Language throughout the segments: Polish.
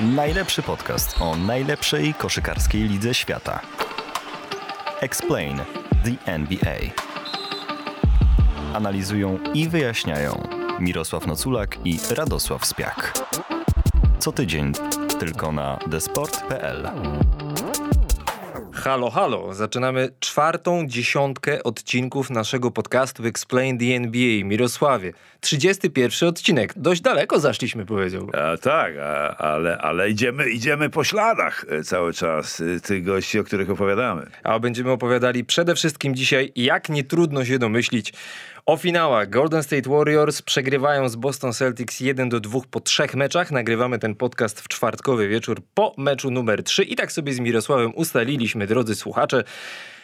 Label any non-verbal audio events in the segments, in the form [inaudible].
Najlepszy podcast o najlepszej koszykarskiej lidze świata. Explain the NBA. Analizują i wyjaśniają Mirosław Noculak i Radosław Spiak. Co tydzień tylko na desport.pl. Halo, halo. Zaczynamy czwartą dziesiątkę odcinków naszego podcastu Explain the NBA. Mirosławie, 31 odcinek. Dość daleko zaszliśmy, powiedział. A, tak, a, ale, ale idziemy, idziemy po śladach e, cały czas e, tych gości, o których opowiadamy. A będziemy opowiadali przede wszystkim dzisiaj, jak nie trudno się domyślić, o finałach. Golden State Warriors przegrywają z Boston Celtics 1 do 2 po trzech meczach. Nagrywamy ten podcast w czwartkowy wieczór po meczu numer 3 i tak sobie z Mirosławem ustaliliśmy, drodzy słuchacze,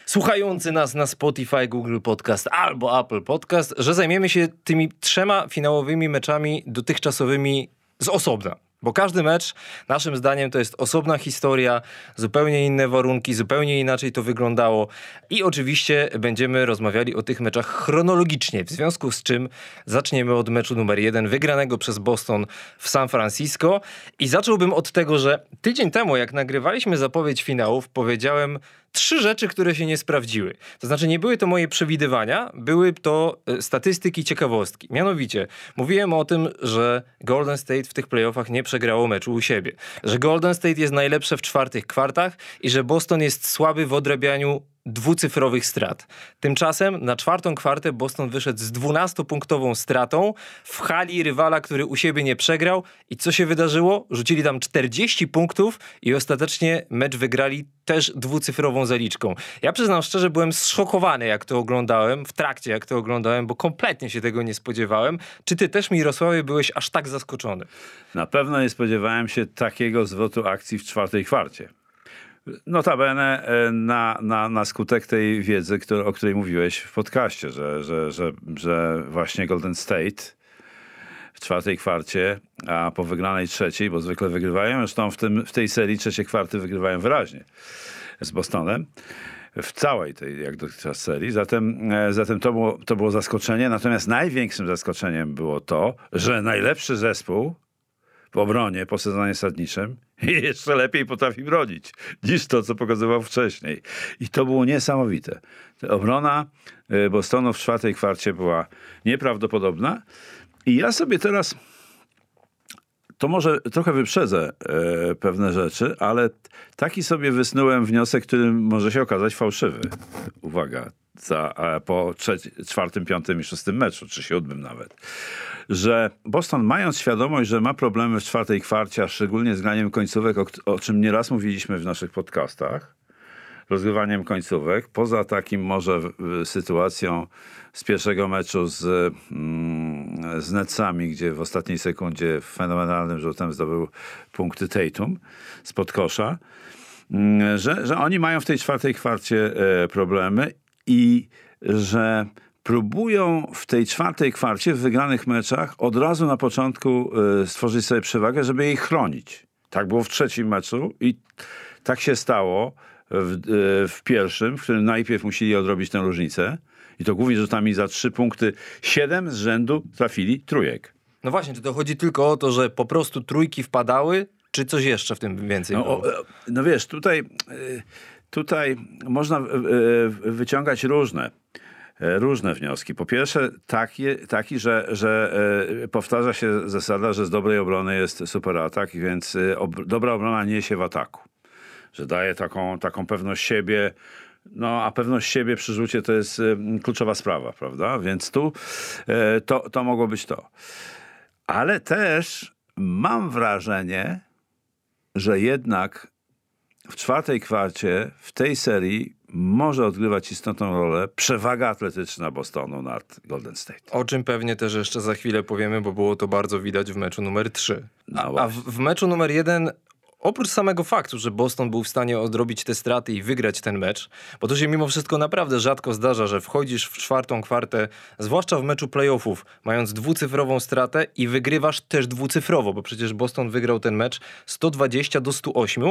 słuchający nas na Spotify, Google Podcast albo Apple Podcast, że zajmiemy się tymi trzema finałowymi meczami dotychczasowymi z osobna. Bo każdy mecz, naszym zdaniem, to jest osobna historia, zupełnie inne warunki, zupełnie inaczej to wyglądało. I oczywiście będziemy rozmawiali o tych meczach chronologicznie, w związku z czym zaczniemy od meczu numer jeden, wygranego przez Boston w San Francisco. I zacząłbym od tego, że tydzień temu, jak nagrywaliśmy zapowiedź finałów, powiedziałem trzy rzeczy, które się nie sprawdziły. To znaczy, nie były to moje przewidywania, były to e, statystyki, ciekawostki. Mianowicie, mówiłem o tym, że Golden State w tych playoffach nie przegrało meczu u siebie, że Golden State jest najlepsze w czwartych kwartach i że Boston jest słaby w odrabianiu dwucyfrowych strat. Tymczasem na czwartą kwartę Boston wyszedł z 12-punktową stratą w hali rywala, który u siebie nie przegrał. I co się wydarzyło? Rzucili tam 40 punktów i ostatecznie mecz wygrali też dwucyfrową zaliczką. Ja przyznam szczerze, byłem zszokowany, jak to oglądałem, w trakcie jak to oglądałem, bo kompletnie się tego nie spodziewałem. Czy ty też, Mirosławie, byłeś aż tak zaskoczony? Na pewno nie spodziewałem się takiego zwrotu akcji w czwartej kwarcie. Notabene e, na, na, na skutek tej wiedzy, który, o której mówiłeś w podcaście, że, że, że, że właśnie Golden State w czwartej kwarcie, a po wygranej trzeciej, bo zwykle wygrywają, zresztą w, tym, w tej serii trzecie kwarty wygrywają wyraźnie z Bostonem w całej tej jak dotychczas serii. Zatem, e, zatem to, było, to było zaskoczenie. Natomiast największym zaskoczeniem było to, że najlepszy zespół w obronie po sezonie sadniczym [laughs] jeszcze lepiej potrafi bronić niż to, co pokazywał wcześniej. I to było niesamowite. Obrona e, Bostonu w czwartej kwarcie była nieprawdopodobna. I ja sobie teraz to może trochę wyprzedzę e, pewne rzeczy, ale taki sobie wysnułem wniosek, który może się okazać fałszywy. Uwaga, za, e, po trzeci, czwartym, piątym i szóstym meczu, czy siódmym nawet że Boston mając świadomość, że ma problemy w czwartej kwarcie, a szczególnie z graniem końcówek, o, o czym nieraz mówiliśmy w naszych podcastach, rozgrywaniem końcówek, poza takim może sytuacją z pierwszego meczu z, mm, z Netsami, gdzie w ostatniej sekundzie fenomenalnym rzutem zdobył punkty Tatum spod kosza, mm, że, że oni mają w tej czwartej kwarcie e, problemy i że próbują w tej czwartej kwarcie w wygranych meczach od razu na początku y, stworzyć sobie przewagę, żeby jej chronić. Tak było w trzecim meczu i tak się stało w, y, w pierwszym, w którym najpierw musieli odrobić tę różnicę i to głównie rzutami za trzy punkty. Siedem z rzędu trafili trójek. No właśnie, czy to chodzi tylko o to, że po prostu trójki wpadały, czy coś jeszcze w tym więcej no, było? no wiesz, tutaj, tutaj można wyciągać różne E, różne wnioski. Po pierwsze, taki, taki że, że e, powtarza się zasada, że z dobrej obrony jest super atak, więc e, ob dobra obrona niesie w ataku. Że daje taką, taką pewność siebie. No, a pewność siebie przy rzucie to jest kluczowa sprawa, prawda? Więc tu to, to mogło być to. Ale też mam wrażenie, że jednak w czwartej kwarcie w tej serii może odgrywać istotną rolę przewaga atletyczna Bostonu nad Golden State. O czym pewnie też jeszcze za chwilę powiemy, bo było to bardzo widać w meczu numer 3. No a w, w meczu numer 1 oprócz samego faktu, że Boston był w stanie odrobić te straty i wygrać ten mecz, bo to się mimo wszystko naprawdę rzadko zdarza, że wchodzisz w czwartą kwartę, zwłaszcza w meczu playoffów, mając dwucyfrową stratę i wygrywasz też dwucyfrowo, bo przecież Boston wygrał ten mecz 120 do 108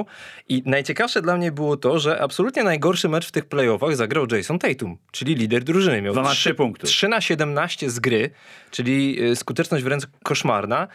i najciekawsze dla mnie było to, że absolutnie najgorszy mecz w tych playoffach zagrał Jason Tatum, czyli lider drużyny. Miał 3 punkty. 3 na 17 z gry, czyli y, skuteczność wręcz koszmarna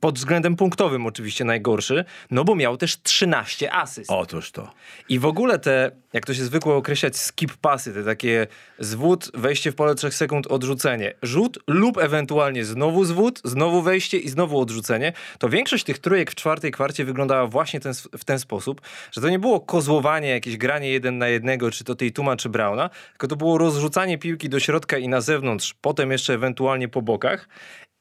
pod względem punktowym oczywiście najgorszy, no bo miał też 13 asyst. Otóż to. I w ogóle te, jak to się zwykło określać, skip pasy, te takie zwód, wejście w pole 3 sekund, odrzucenie, rzut lub ewentualnie znowu zwód, znowu wejście i znowu odrzucenie, to większość tych trójek w czwartej kwarcie wyglądała właśnie ten, w ten sposób, że to nie było kozłowanie, jakieś granie jeden na jednego, czy to tej Tuma, czy Brauna, tylko to było rozrzucanie piłki do środka i na zewnątrz, potem jeszcze ewentualnie po bokach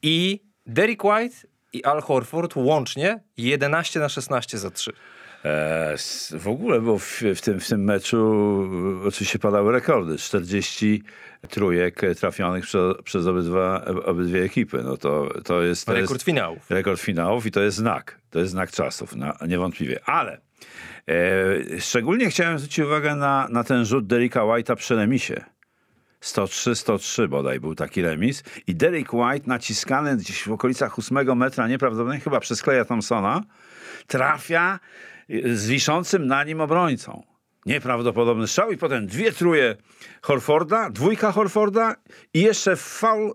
i Derek White i Al Horford łącznie 11 na 16 za 3. E, w ogóle, bo w, w, tym, w tym meczu e, oczywiście padały rekordy. 40 trójek trafionych przez, przez obydwa, obydwie ekipy. No to, to jest... To Rekord jest, finałów. rekord finałów i to jest znak. To jest znak czasów, na, niewątpliwie. Ale e, szczególnie chciałem zwrócić uwagę na, na ten rzut Derricka White'a przy remisie. 103-103 bodaj był taki remis i Derrick White naciskany gdzieś w okolicach 8 metra nieprawdopodobnie chyba przez Kleja Thompsona trafia y, z wiszącym na nim obrońcą. Nieprawdopodobny strzał i potem dwie truje Horforda, dwójka Horforda i jeszcze faul,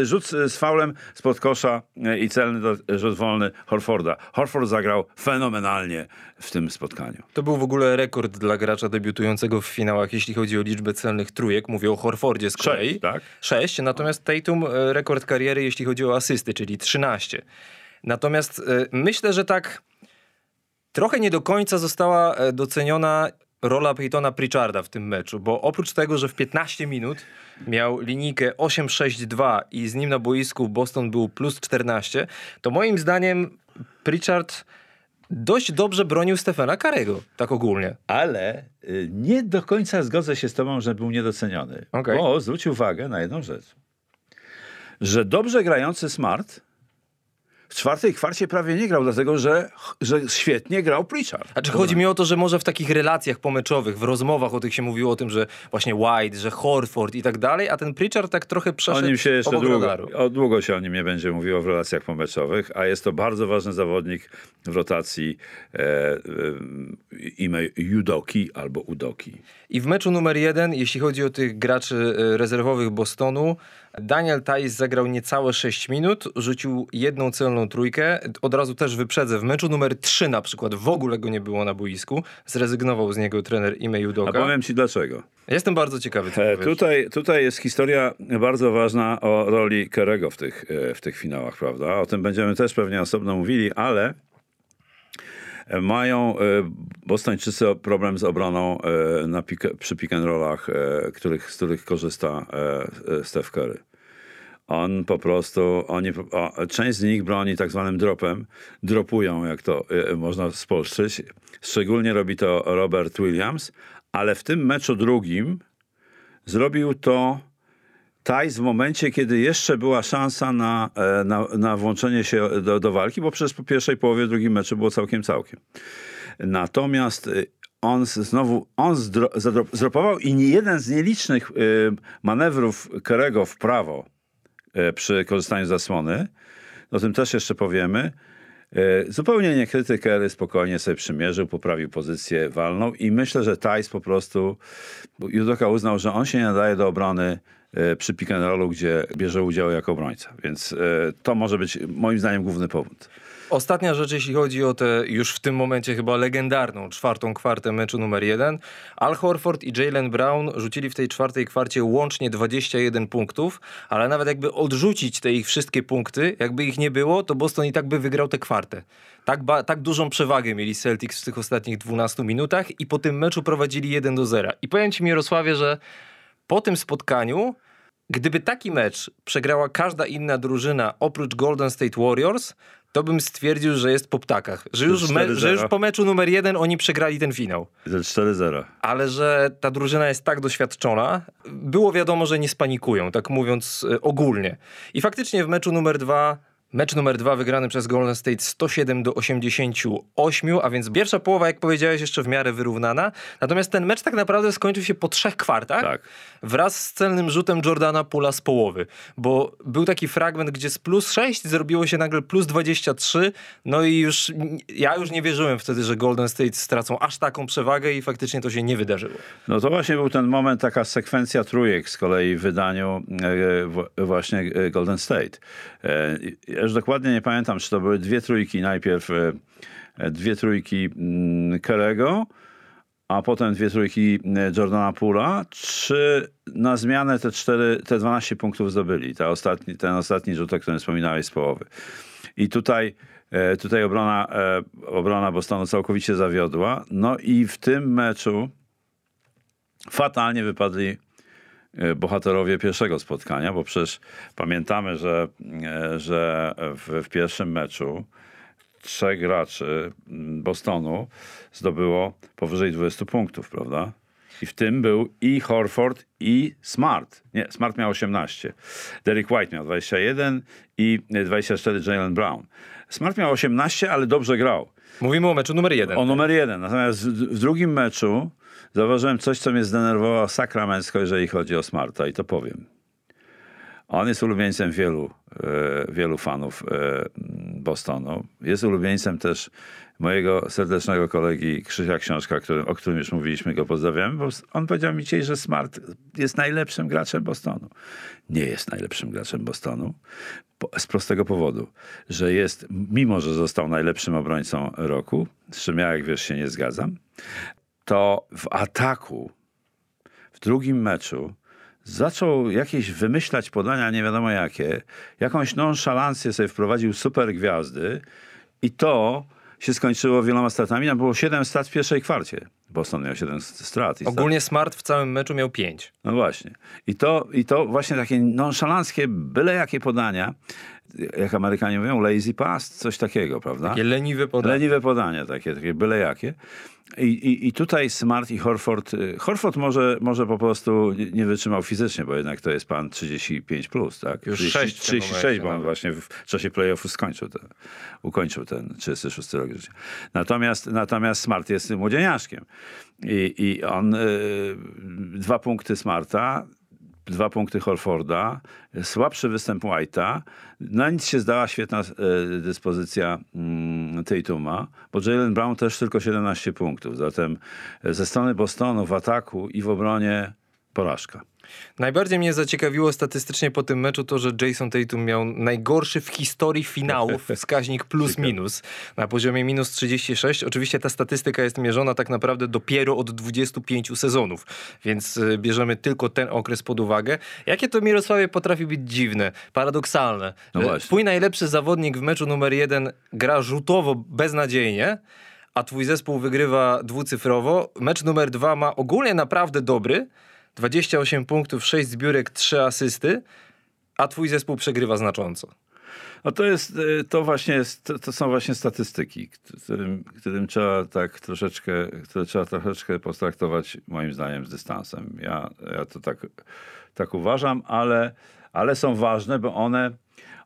y, rzut z faulem spod kosza y, i celny do- rzut wolny Horforda. Horford zagrał fenomenalnie w tym spotkaniu. To był w ogóle rekord dla gracza debiutującego w finałach, jeśli chodzi o liczbę celnych trójek. Mówię o Horfordzie z kolei. Sześć, tak? Sześć, natomiast Tatum e, rekord kariery, jeśli chodzi o asysty, czyli 13. Natomiast myślę, że tak trochę nie do końca została e, doceniona rola Peytona Pritcharda w tym meczu, bo oprócz tego, że w 15 minut miał linijkę 8-6-2 i z nim na boisku Boston był plus 14, to moim zdaniem Pritchard dość dobrze bronił Stefana Karego, tak ogólnie. Ale y, nie do końca zgodzę się z tobą, że był niedoceniony. Okej. Bo zwróć uwagę na jedną rzecz. Że dobrze grający Smart w czwartej kwarcie prawie nie grał, dlatego że, że świetnie grał Pritchard. Znaczy chodzi mi o to, że może w takich relacjach pomeczowych, w rozmowach o tych się mówiło o tym, że właśnie White, że Horford i tak dalej, a ten Pritchard tak trochę O przeszedł nim się jeszcze długo, o, długo się o nim nie będzie mówiło w relacjach pomeczowych, a jest to bardzo ważny zawodnik w rotacji e, e, imię Judoki albo Udoki. I w meczu numer jeden, jeśli chodzi o tych graczy e, rezerwowych Bostonu, Daniel Tice zagrał niecałe 6 minut, rzucił jedną celną trójkę. Od razu też wyprzedzę, w meczu numer 3 na przykład w ogóle go nie było na boisku. Zrezygnował z niego trener Ime A Judoka. powiem ci dlaczego. Jestem bardzo ciekawy, co E. Tutaj, tutaj jest historia bardzo ważna o roli Kerego w tych, e, w tych finałach, prawda? O tym będziemy też pewnie osobno mówili, ale mają e, Bostończycy problem z obroną e, na pick, przy pick and rollach, e, których, z których korzysta e, e, Steph Curry. On po prostu, oni, część z nich broni tak zwanym dropem, dropują, jak to e, można spolszczyć. Szczególnie robi to Robert Williams, ale w tym meczu drugim zrobił to Tajs w momencie, kiedy jeszcze była szansa na, e, na, na włączenie się do, do walki, bo przecież po pierwszej połowie drugim meczu było całkiem całkiem. Natomiast y, on znowu on zdro, zdropował i nie jeden z nielicznych y, manewrów Kerego w prawo y, przy korzystaniu z zasłony, o tym też jeszcze powiemy, zupełnie niekryty Kerry spokojnie sobie przymierzył, poprawił pozycję walną i myślę, że Tajs po prostu, Judoka uznał, że on się nie nadaje do obrony przy pick and rollu, gdzie bierze udział jako obrońca. Więc y, to może być moim zdaniem główny powód. Ostatnia rzecz, jeśli chodzi o tę już w tym momencie chyba legendarną czwartą kwartę meczu numer jeden. Al Horford i Jalen Brown rzucili w tej czwartej kwarcie łącznie 21 punktów, ale nawet jakby odrzucić te ich wszystkie punkty, jakby ich nie było, to Boston i tak by wygrał tę kwartę. Tak, tak dużą przewagę mieli Celtics w tych ostatnich 12 minutach i po tym meczu prowadzili 1 do 0. I powiem ci Mirosławie, że po tym spotkaniu Gdyby taki mecz przegrała każda inna drużyna oprócz Golden State Warriors, to bym stwierdził, że jest po ptakach. Że już, me, 4-0. że już po meczu numer jeden oni przegrali ten finał. Ze 4-0. Ale że ta drużyna jest tak doświadczona, było wiadomo, że nie spanikują, tak mówiąc e, ogólnie. I faktycznie w meczu numer dwa, mecz numer dwa wygrany przez Golden State 107 do 88, a więc pierwsza połowa, jak powiedziałeś, jeszcze w miarę wyrównana. Natomiast ten mecz tak naprawdę skończył się po trzech kwartach Tak. wraz z celnym rzutem Jordana Pula z połowy, bo był taki fragment, gdzie z plus 6 zrobiło się nagle plus 23, no i już ja już nie wierzyłem wtedy, że Golden State stracą aż taką przewagę i faktycznie to się nie wydarzyło. No to właśnie był ten moment, taka sekwencja trójek z kolei w wydaniu e, w- właśnie e, Golden State. Już dokładnie nie pamiętam, czy to były dwie trójki najpierw, e, e, dwie trójki mm, Kerego, a potem dwie trójki e, Jordana Pula, czy na zmianę te, cztery, te 12 punktów zdobyli, te ostatni, ten ostatni rzut, o którym wspominałeś z połowy. I tutaj, tutaj obrona, obrona Bostonu całkowicie zawiodła. No i w tym meczu fatalnie wypadli bohaterowie pierwszego spotkania, bo przecież pamiętamy, że, e, że w, w pierwszym meczu trzech graczy mm, Bostonu zdobyło powyżej 20 punktów, prawda? I w tym był i Horford, i Smart. Nie, Smart miał 18. Derek White miał 21 i 24 Jalen Brown. Smart miał 18, ale dobrze grał. Mówimy o meczu numer jeden. O numer jeden. Natomiast w drugim meczu zauważyłem coś, co mnie zdenerwowało sakramencko, jeżeli chodzi o Smarta i to powiem. On jest ulubieńcem wielu, e, wielu fanów e, Bostonu. Jest ulubieńcem też mojego serdecznego kolegi Krzysia Książka, który, o którym już mówiliśmy, go pozdrawiamy, bo on powiedział mi dzisiaj, że Smart jest najlepszym graczem Bostonu. Nie jest najlepszym graczem Bostonu z prostego powodu, że jest, mimo że został najlepszym obrońcą roku, z czym ja, jak wiesz, się nie zgadzam, to w ataku w drugim meczu zaczął jakieś wymyślać podania, nie wiadomo jakie, jakąś nonszalancję sobie wprowadził super gwiazdy i to się skończyło wieloma stratami. Tam było 7 strat w pierwszej kwarcie. Boston miał 7 strat. Ogólnie Smart w całym meczu miał pięć. no właśnie. I to, I to właśnie takie nonszalanckie, byle jakie podania, jak Amerykanie mówią, lazy pass, coś takiego, prawda? Takie leniwe podanie. Leniwe podania, takie, takie byle jakie. I, i, I tutaj Smart i Horford. y, Horford może, może po prostu nie- wytrzymał fizycznie, bo jednak to jest pan 35 plus, tak? Już 30, sześć w tym 36, momencie bo on nawet. właśnie w czasie playoffu skończył ten, ukończył ten 36 rok życia. Natomiast, natomiast Smart jest młodzieniaszkiem. I, i on y, dwa punkty Smarta, dwa punkty Horforda, słabszy występ White'a. Na nic się zdała świetna e, dyspozycja mm, Tatuma, bo Jalen Brown też tylko 17 punktów. Zatem ze strony Bostonu w ataku i w obronie porażka. Najbardziej mnie zaciekawiło statystycznie po tym meczu to, że Jason Tatum miał najgorszy w historii finałów [laughs] wskaźnik plus minus na poziomie minus 36. Oczywiście ta statystyka jest mierzona tak naprawdę dopiero od 25 sezonów, więc y, bierzemy tylko ten okres pod uwagę. Jakie to Mirosławie potrafi być dziwne, paradoksalne. No właśnie. Twój najlepszy zawodnik w meczu numer jeden gra rzutowo beznadziejnie, a twój zespół wygrywa dwucyfrowo. Mecz numer dwa ma ogólnie naprawdę dobry, 28 punktów, 6 zbiórek, 3 asysty, a twój zespół przegrywa znacząco. No to jest, e, to właśnie jest, to, to są właśnie statystyki, którym, którym trzeba tak troszeczkę, które trzeba troszeczkę potraktować moim zdaniem z dystansem. Ja, ja to tak, tak uważam, ale, ale są ważne, bo one,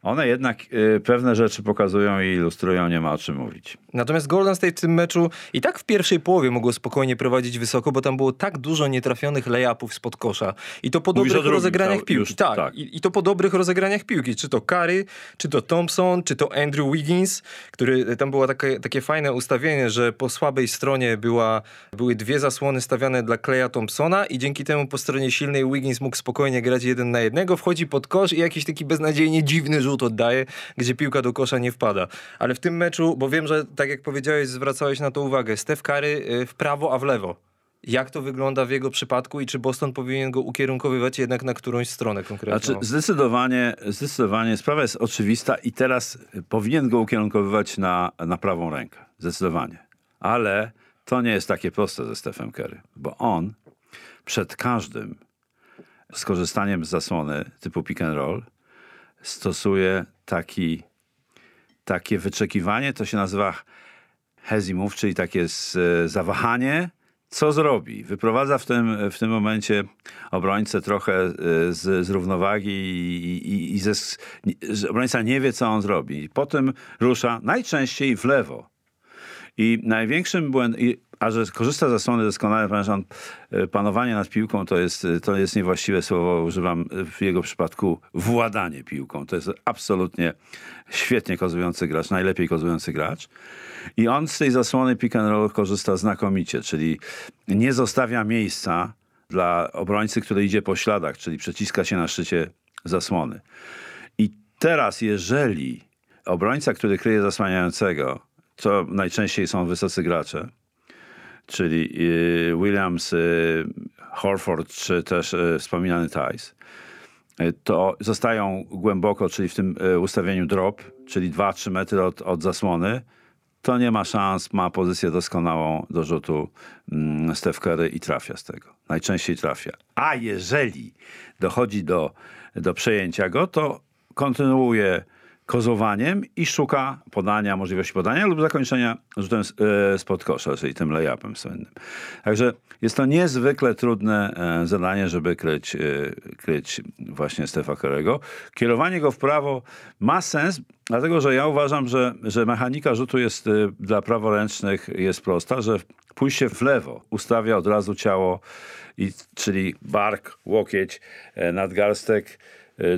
one jednak e, pewne rzeczy pokazują i ilustrują, nie ma o czym mówić. Natomiast Golden State w tym meczu i tak w pierwszej połowie mogło spokojnie prowadzić wysoko, bo tam było tak dużo nietrafionych layupów spod kosza. I to po Mówisz dobrych drugim, rozegraniach cały- piłki. już, tak, tak. I, I to po dobrych rozegraniach piłki. Czy to Curry, czy to Thompson, czy to Andrew Wiggins, który tam było takie, takie fajne ustawienie, że po słabej stronie była, były dwie zasłony stawiane dla Kleja Thompsona i dzięki temu po stronie silnej Wiggins mógł spokojnie grać jeden na jednego, wchodzi pod kosz i jakiś taki beznadziejnie dziwny rzut oddaje, gdzie piłka do kosza nie wpada. Ale w tym meczu, bo wiem, że tak jak powiedziałeś, zwracałeś na to uwagę, Steph Curry y, w prawo, a w lewo. Jak to wygląda w jego przypadku i czy Boston powinien go ukierunkowywać jednak na którąś stronę konkretną? Znaczy, zdecydowanie, zdecydowanie sprawa jest oczywista i teraz powinien go ukierunkowywać na, na prawą rękę. Zdecydowanie. Ale to nie jest takie proste ze Stephem Curry, bo on przed każdym skorzystaniem z zasłony typu pick and roll stosuje taki, takie wyczekiwanie, to się nazywa hezi move, czyli takie z, zawahanie, co zrobi. Wyprowadza w tym, w tym momencie obrońcę trochę e, z, z równowagi i, i, i ze, obrońca nie wie, co on zrobi. Potem rusza najczęściej w lewo. I największym błędem, a że korzysta z zasłony doskonale, ponieważ on, e, panowanie nad piłką to jest, to jest niewłaściwe słowo, używam w jego przypadku władanie piłką. To jest absolutnie świetnie kozujący gracz, najlepiej kozujący gracz. I on z tej zasłony pick and roll korzysta znakomicie, czyli nie zostawia miejsca dla obrońcy, który idzie po śladach, czyli przeciska się na szczycie zasłony. I teraz, jeżeli obrońca, który kryje zasłaniającego, to najczęściej są wysocy gracze, czyli y, Williams, y, Horford czy też y, wspominany Tice, to zostają głęboko, czyli w tym ustawieniu drop, czyli 2-3 metry od, od zasłony, to nie ma szans, ma pozycję doskonałą do rzutu mm, Steph Curry i trafia z tego. Najczęściej trafia. A jeżeli dochodzi do, do przejęcia go, to kontynuuje kozowaniem i szuka podania, możliwości podania lub zakończenia rzutem e, spod kosza, czyli tym layupem słynnym. Także jest to niezwykle trudne e, zadanie, żeby kryć, e, kryć właśnie Stefa Curry'ego. Kierowanie go w prawo ma sens, dlatego że ja uważam, że, że mechanika rzutu jest dla praworęcznych jest prosta, że pójście w lewo ustawia od razu ciało, i, czyli bark, łokieć, nadgarstek,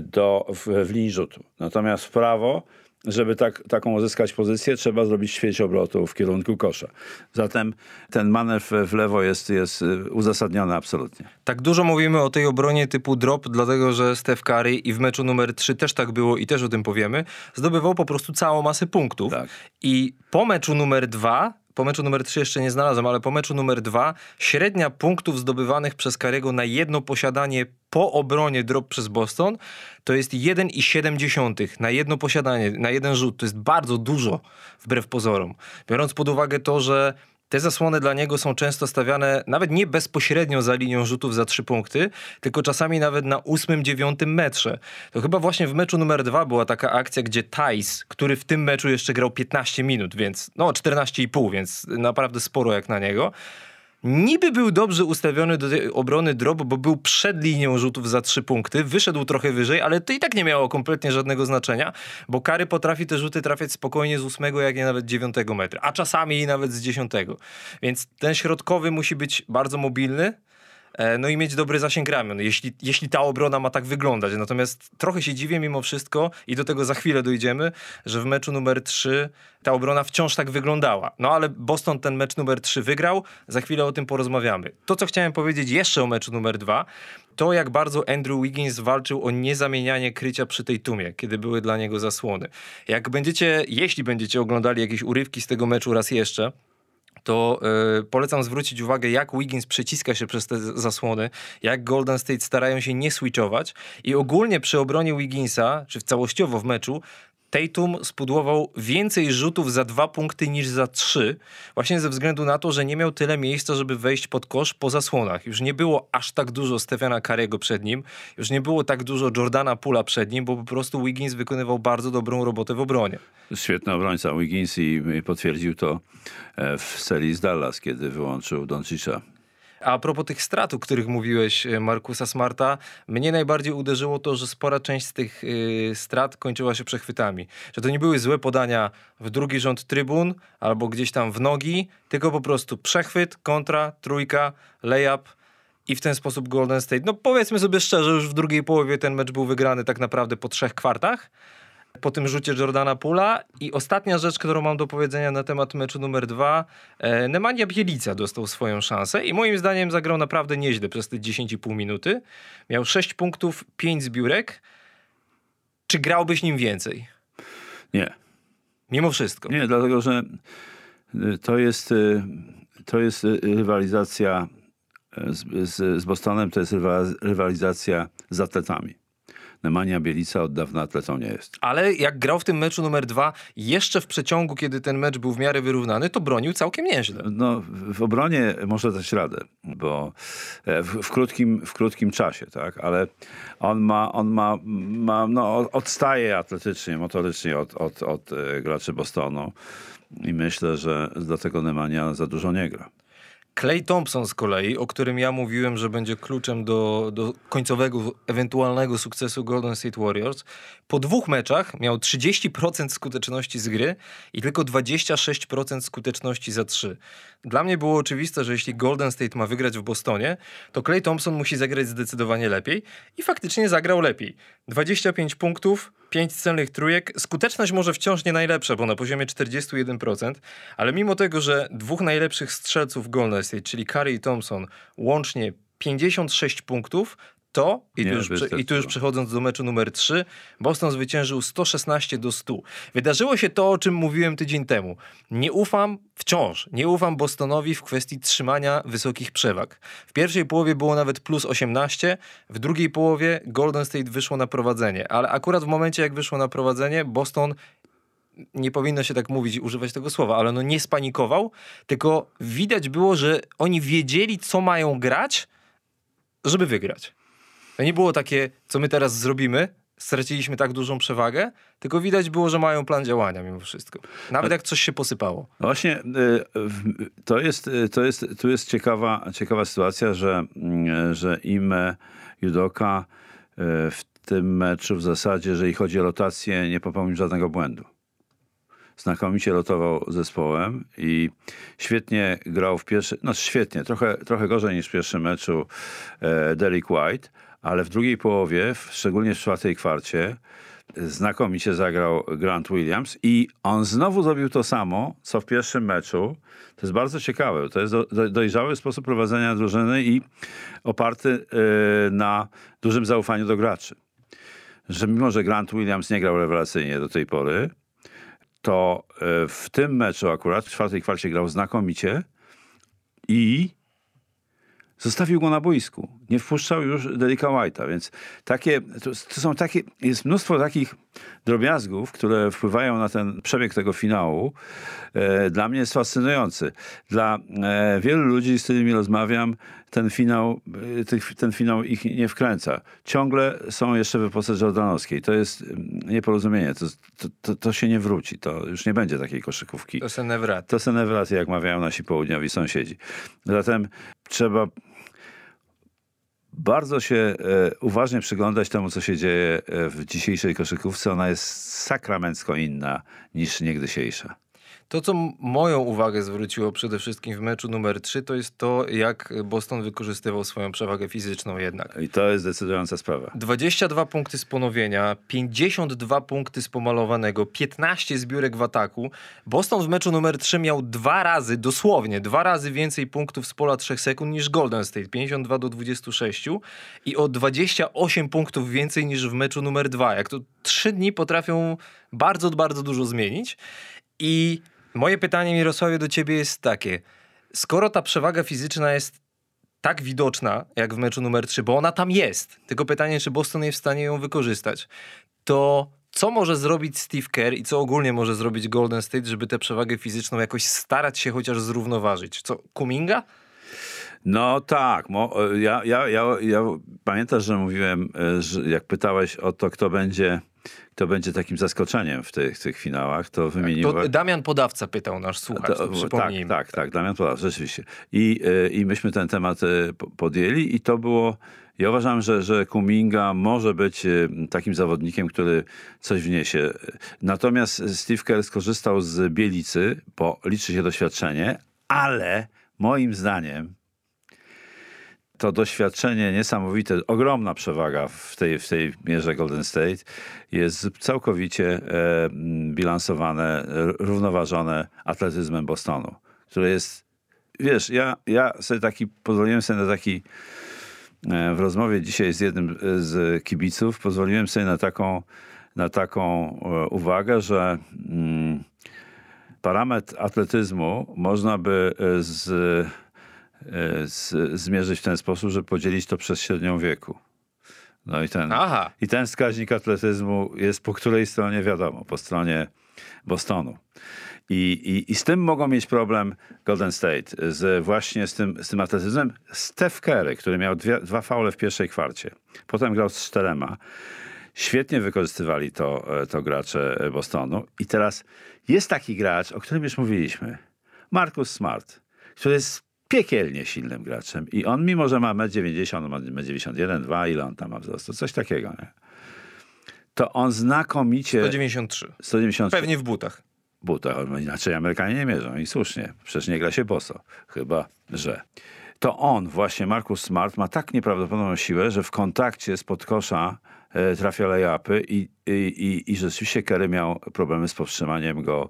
do, w, w linii rzutu. Natomiast w prawo, żeby tak, taką uzyskać pozycję, trzeba zrobić ćwierć obrotu w kierunku kosza. Zatem ten manewr w lewo jest, jest y, uzasadniony absolutnie. Tak dużo mówimy o tej obronie typu drop, dlatego że Steph Curry i w meczu numer 3 też tak było i też o tym powiemy, zdobywał po prostu całą masę punktów. Tak. I po meczu numer 2, po meczu numer 3 jeszcze nie znalazłem, ale po meczu numer 2 średnia punktów zdobywanych przez Curry'ego na jedno posiadanie po obronie drop przez Boston to jest 1,7 na jedno posiadanie, na jeden rzut. To jest bardzo dużo wbrew pozorom. Biorąc pod uwagę to, że te zasłony dla niego są często stawiane nawet nie bezpośrednio za linią rzutów za trzy punkty, tylko czasami nawet na ósmym, dziewiątym metrze. To chyba właśnie w meczu numer dwa była taka akcja, gdzie Tice, który w tym meczu jeszcze grał 15 minut, więc no 14,5, więc naprawdę sporo jak na niego. Niby był dobrze ustawiony do obrony drop, bo był przed linią rzutów za trzy punkty, wyszedł trochę wyżej, ale to i tak nie miało kompletnie żadnego znaczenia, bo Kary potrafi te rzuty trafiać spokojnie z ósmego, jak nie nawet dziewiątego metra, a czasami i nawet z dziesiątego. Więc ten środkowy musi być bardzo mobilny, no i mieć dobry zasięg ramion, jeśli, jeśli ta obrona ma tak wyglądać. Natomiast trochę się dziwię mimo wszystko i do tego za chwilę dojdziemy, że w meczu numer 3 ta obrona wciąż tak wyglądała. No ale Boston ten mecz numer 3 wygrał, za chwilę o tym porozmawiamy. To, co chciałem powiedzieć jeszcze o meczu numer 2, to jak bardzo Andrew Wiggins walczył o niezamienianie krycia przy tej tumie, kiedy były dla niego zasłony. Jak będziecie, jeśli będziecie oglądali jakieś urywki z tego meczu raz jeszcze, to y, polecam zwrócić uwagę, jak Wiggins przeciska się przez te zasłony, jak Golden State starają się nie switchować i ogólnie przy obronie Wigginsa, czy w całościowo w meczu, Tatum spudłował więcej rzutów za dwa punkty niż za trzy, właśnie ze względu na to, że nie miał tyle miejsca, żeby wejść pod kosz po zasłonach. Już nie było aż tak dużo Stephena Curry'ego przed nim, już nie było tak dużo Jordana Pula przed nim, bo po prostu Wiggins wykonywał bardzo dobrą robotę w obronie. Świetny obrońca Wiggins i, i potwierdził to e, w serii z Dallas, kiedy wyłączył Doncicza. A propos tych strat, o których mówiłeś, e, Markusa Smarta, mnie najbardziej uderzyło to, że spora część z tych y, strat kończyła się przechwytami. Że to nie były złe podania w drugi rząd trybun albo gdzieś tam w nogi, tylko po prostu przechwyt, kontra, trójka, layup i w ten sposób Golden State. No powiedzmy sobie szczerze, już w drugiej połowie ten mecz był wygrany tak naprawdę po trzech kwartach. Po tym rzucie Jordana Pula. I ostatnia rzecz, którą mam do powiedzenia na temat meczu numer dwa. E, Nemanja Bielica dostał swoją szansę i moim zdaniem zagrał naprawdę nieźle przez te 10,5 minuty. Miał 6 punktów, 5 zbiórek. Czy grałbyś nim więcej? Nie, Mimo wszystko. Nie, dlatego że y, to jest, y, to jest y, rywalizacja z, z, z Bostonem, to jest rywa- rywalizacja z atletami. Nemanja Bielica od dawna atletą nie jest. Ale jak grał w tym meczu numer dwa, jeszcze w przeciągu, kiedy ten mecz był w miarę wyrównany, to bronił całkiem nieźle. No, w obronie może dać radę, bo e, w, w, krótkim, w krótkim czasie, tak, ale on ma, on ma, ma no, odstaje atletycznie, motorycznie od, od, od e, graczy Bostonu i myślę, że dlatego Nemanja za dużo nie gra. Clay Thompson z kolei, o którym ja mówiłem, że będzie kluczem do, do końcowego, ewentualnego sukcesu Golden State Warriors, po dwóch meczach miał 30% skuteczności z gry i tylko 26% skuteczności za trzy. Dla mnie było oczywiste, że jeśli Golden State ma wygrać w Bostonie, to Clay Thompson musi zagrać zdecydowanie lepiej i faktycznie zagrał lepiej. 25 punktów, 5 celnych trójek. Skuteczność może wciąż nie najlepsza, bo na poziomie 41%, ale mimo tego, że dwóch najlepszych strzelców Golden State, czyli Curry i Thompson, łącznie 56 punktów, to, i tu, Nie już, i tu już przechodząc do meczu numer 3, Boston zwyciężył 116 do 100. Wydarzyło się to, o czym mówiłem tydzień temu. Nie ufam wciąż, nie ufam Bostonowi w kwestii trzymania wysokich przewag. W pierwszej połowie było nawet plus 18, w drugiej połowie Golden State wyszło na prowadzenie, ale akurat w momencie, jak wyszło na prowadzenie, Boston nie powinno się tak mówić, używać tego słowa, ale no nie spanikował, tylko widać było, że oni wiedzieli, co mają grać, żeby wygrać. To nie było takie, co my teraz zrobimy, straciliśmy tak dużą przewagę, tylko widać było, że mają plan działania mimo wszystko. Nawet jak coś się posypało. No Właśnie y, to jest, y, to jest, tu jest ciekawa, ciekawa sytuacja, że, mm, że im Judoka y, w tym meczu w zasadzie, jeżeli chodzi o rotację, nie popełnił żadnego błędu. Znakomicie rotował zespołem i świetnie grał w pierwszym, no świetnie, trochę, trochę gorzej niż w pierwszym meczu e, Derek White, ale w drugiej połowie, szczególnie w czwartej kwarcie, znakomicie zagrał Grant Williams i on znowu zrobił to samo, co w pierwszym meczu. To jest bardzo ciekawe. To jest do, do, dojrzały sposób prowadzenia drużyny i oparty y, na dużym zaufaniu do graczy. Że mimo, że Grant Williams nie grał rewelacyjnie do tej pory, to y, w tym meczu akurat, w czwartej kwarcie grał znakomicie i zostawił go na boisku. Nie wpuszczał już Derricka White'a, więc takie, to, to są takie, jest mnóstwo takich drobiazgów, które wpływają na ten przebieg tego finału. E, dla mnie jest fascynujący. Dla e, wielu ludzi, z którymi rozmawiam, ten finał, e, tych, ten finał ich nie wkręca. Ciągle są jeszcze w epoce Jordanowskiej. To jest mm, nieporozumienie. To, to, to, to się nie wróci. To już nie będzie takiej koszykówki. To se nevrat. To są rewelacje, jak mawiają nasi południowi sąsiedzi. Zatem trzeba bardzo się e, uważnie przyglądać temu, co się dzieje e, w dzisiejszej koszykówce. Ona jest sakramencko inna niż niegdysiejsza. To, co moją uwagę zwróciło przede wszystkim w meczu numer 3, to jest to, jak Boston wykorzystywał swoją przewagę fizyczną jednak. I to jest decydująca sprawa. 22 punkty z ponowienia, 52 punkty z pomalowanego, 15 zbiórek w ataku. Boston w meczu numer 3 miał dwa razy, dosłownie dwa razy więcej punktów z pola 3 sekund niż Golden State, 52 do 26 i o 28 punktów więcej niż w meczu numer 2. Jak to trzy dni potrafią bardzo, bardzo dużo zmienić. I moje pytanie, Mirosławie, do ciebie jest takie. Skoro ta przewaga fizyczna jest tak widoczna, jak w meczu numer 3, bo ona tam jest, tylko pytanie, czy Boston jest w stanie ją wykorzystać, to co może zrobić Steve Kerr i co ogólnie może zrobić Golden State, żeby tę przewagę fizyczną jakoś starać się chociaż zrównoważyć? Co, Kuminga? No tak, mo, ja, ja, ja, ja pamiętasz, że mówiłem, e, że jak pytałeś o to, kto będzie, kto będzie takim zaskoczeniem w tych, tych finałach, to wymieniłem... To Damian Podawca pytał nasz słuchacz, to, To- przypomnijmy. Tak, tak, tak, Damian Podawca, rzeczywiście. I, e, I myśmy ten temat po- podjęli i to było... Ja uważam, że, że Kuminga może być e, takim zawodnikiem, który coś wniesie. Natomiast Steve Kerr skorzystał z Bielicy, bo liczy się doświadczenie, ale moim zdaniem to doświadczenie niesamowite, ogromna przewaga w tej, w tej mierze Golden State jest całkowicie e, bilansowane, równoważone atletyzmem Bostonu, który jest, wiesz, ja, ja sobie taki, pozwoliłem sobie na taki, e, w rozmowie dzisiaj z jednym e, z kibiców, pozwoliłem sobie na taką, na taką uwagę, że mm, parametr atletyzmu można by z, z, zmierzyć w ten sposób, że podzielić to przez średnią wieku. No i ten, Aha. i ten wskaźnik atletyzmu jest po której stronie wiadomo, po stronie Bostonu. I, i, I z tym mogą mieć problem Golden State, z, właśnie z tym, z tym atletyzmem. Steph Curry, który miał dwie, dwa faule w pierwszej kwarcie, potem grał z czterema. Świetnie wykorzystywali to, e, to gracze Bostonu. I teraz jest taki gracz, o którym już mówiliśmy. Marcus Smart, który jest piekielnie silnym graczem. I on, mimo że ma 1,90 m, ma 91, 2, ile on tam ma wzrostu? Coś takiego, nie? To on znakomicie... 193. 190 Pewnie w butach. buta. Inaczej Amerykanie nie mierzą i słusznie. Przecież nie gra się boso. Chyba, że. To on, właśnie Marcus Smart, ma tak nieprawdopodobną siłę, że w kontakcie z podkosza trafia lay-upy i, i, i, i rzeczywiście Kerry miał problemy z powstrzymaniem go,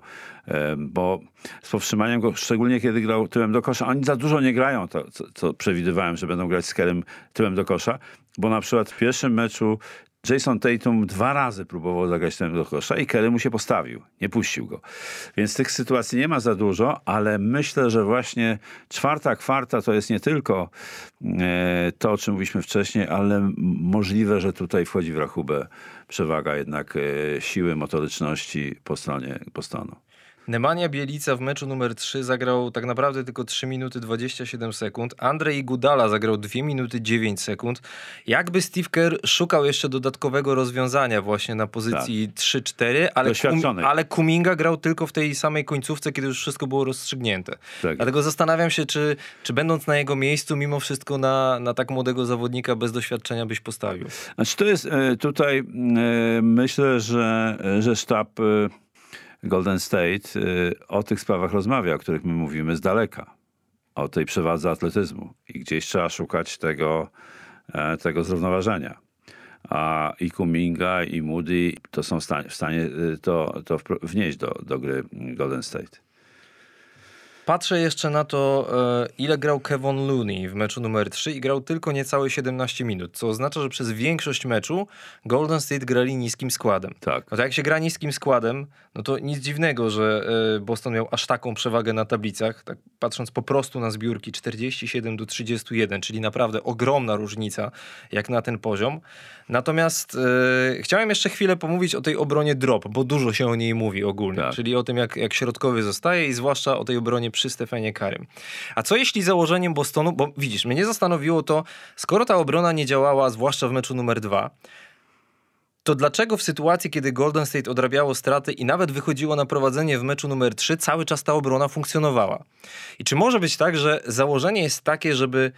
e, bo z powstrzymaniem go, szczególnie kiedy grał tyłem do kosza, oni za dużo nie grają, to, co, co przewidywałem, że będą grać z Kerrym tyłem do kosza, bo na przykład w pierwszym meczu Jason Tatum dwa razy próbował zagrać ten do kosza i Kelly mu się postawił. Nie puścił go. Więc tych sytuacji nie ma za dużo, ale myślę, że właśnie czwarta kwarta to jest nie tylko e, to, o czym mówiliśmy wcześniej, ale możliwe, że tutaj wchodzi w rachubę przewaga jednak e, siły motoryczności po stronie Bostonu. Nemanja Bielica w meczu numer 3 zagrał tak naprawdę tylko 3 minuty 27 sekund. Andrzej Gudala zagrał 2 minuty 9 sekund. Jakby Steve Kerr szukał jeszcze dodatkowego rozwiązania właśnie na pozycji tak. 3-4, ale, kum, ale Kuminga grał tylko w tej samej końcówce, kiedy już wszystko było rozstrzygnięte. Tak. Dlatego zastanawiam się, czy, czy będąc na jego miejscu, mimo wszystko na, na tak młodego zawodnika bez doświadczenia byś postawił. Znaczy to jest e, tutaj, e, myślę, że, że sztab e, Golden State y, o tych sprawach rozmawia, o których my mówimy z daleka. O tej przewadze atletyzmu. I gdzieś trzeba szukać tego, e, tego zrównoważenia. A i Kuminga, i Moody to są w stanie, y, to, to wnieść do, do gry Golden State. Patrzę jeszcze na to, e, ile grał Kevin Looney w meczu numer 3 i grał tylko niecałe 17 minut, co oznacza, że przez większość meczu Golden State grali niskim składem. Tak. No to jak się gra niskim składem, no to nic dziwnego, że e, Boston miał aż taką przewagę na tablicach, tak patrząc po prostu na zbiórki 47 do 31, czyli naprawdę ogromna różnica jak na ten poziom. Natomiast e, chciałem jeszcze chwilę pomówić o tej obronie drop, bo dużo się o niej mówi ogólnie, tak. czyli o tym jak, jak środkowy zostaje i zwłaszcza o tej obronie przy Stefanie Karym. A co jeśli założeniem Bostonu, bo widzisz, mnie zastanowiło to, skoro ta obrona nie działała, zwłaszcza w meczu numer dwa, to dlaczego w sytuacji, kiedy Golden State odrabiało straty i nawet wychodziło na prowadzenie w meczu numer 3, cały czas ta obrona funkcjonowała? I czy może być tak, że założenie jest takie, żeby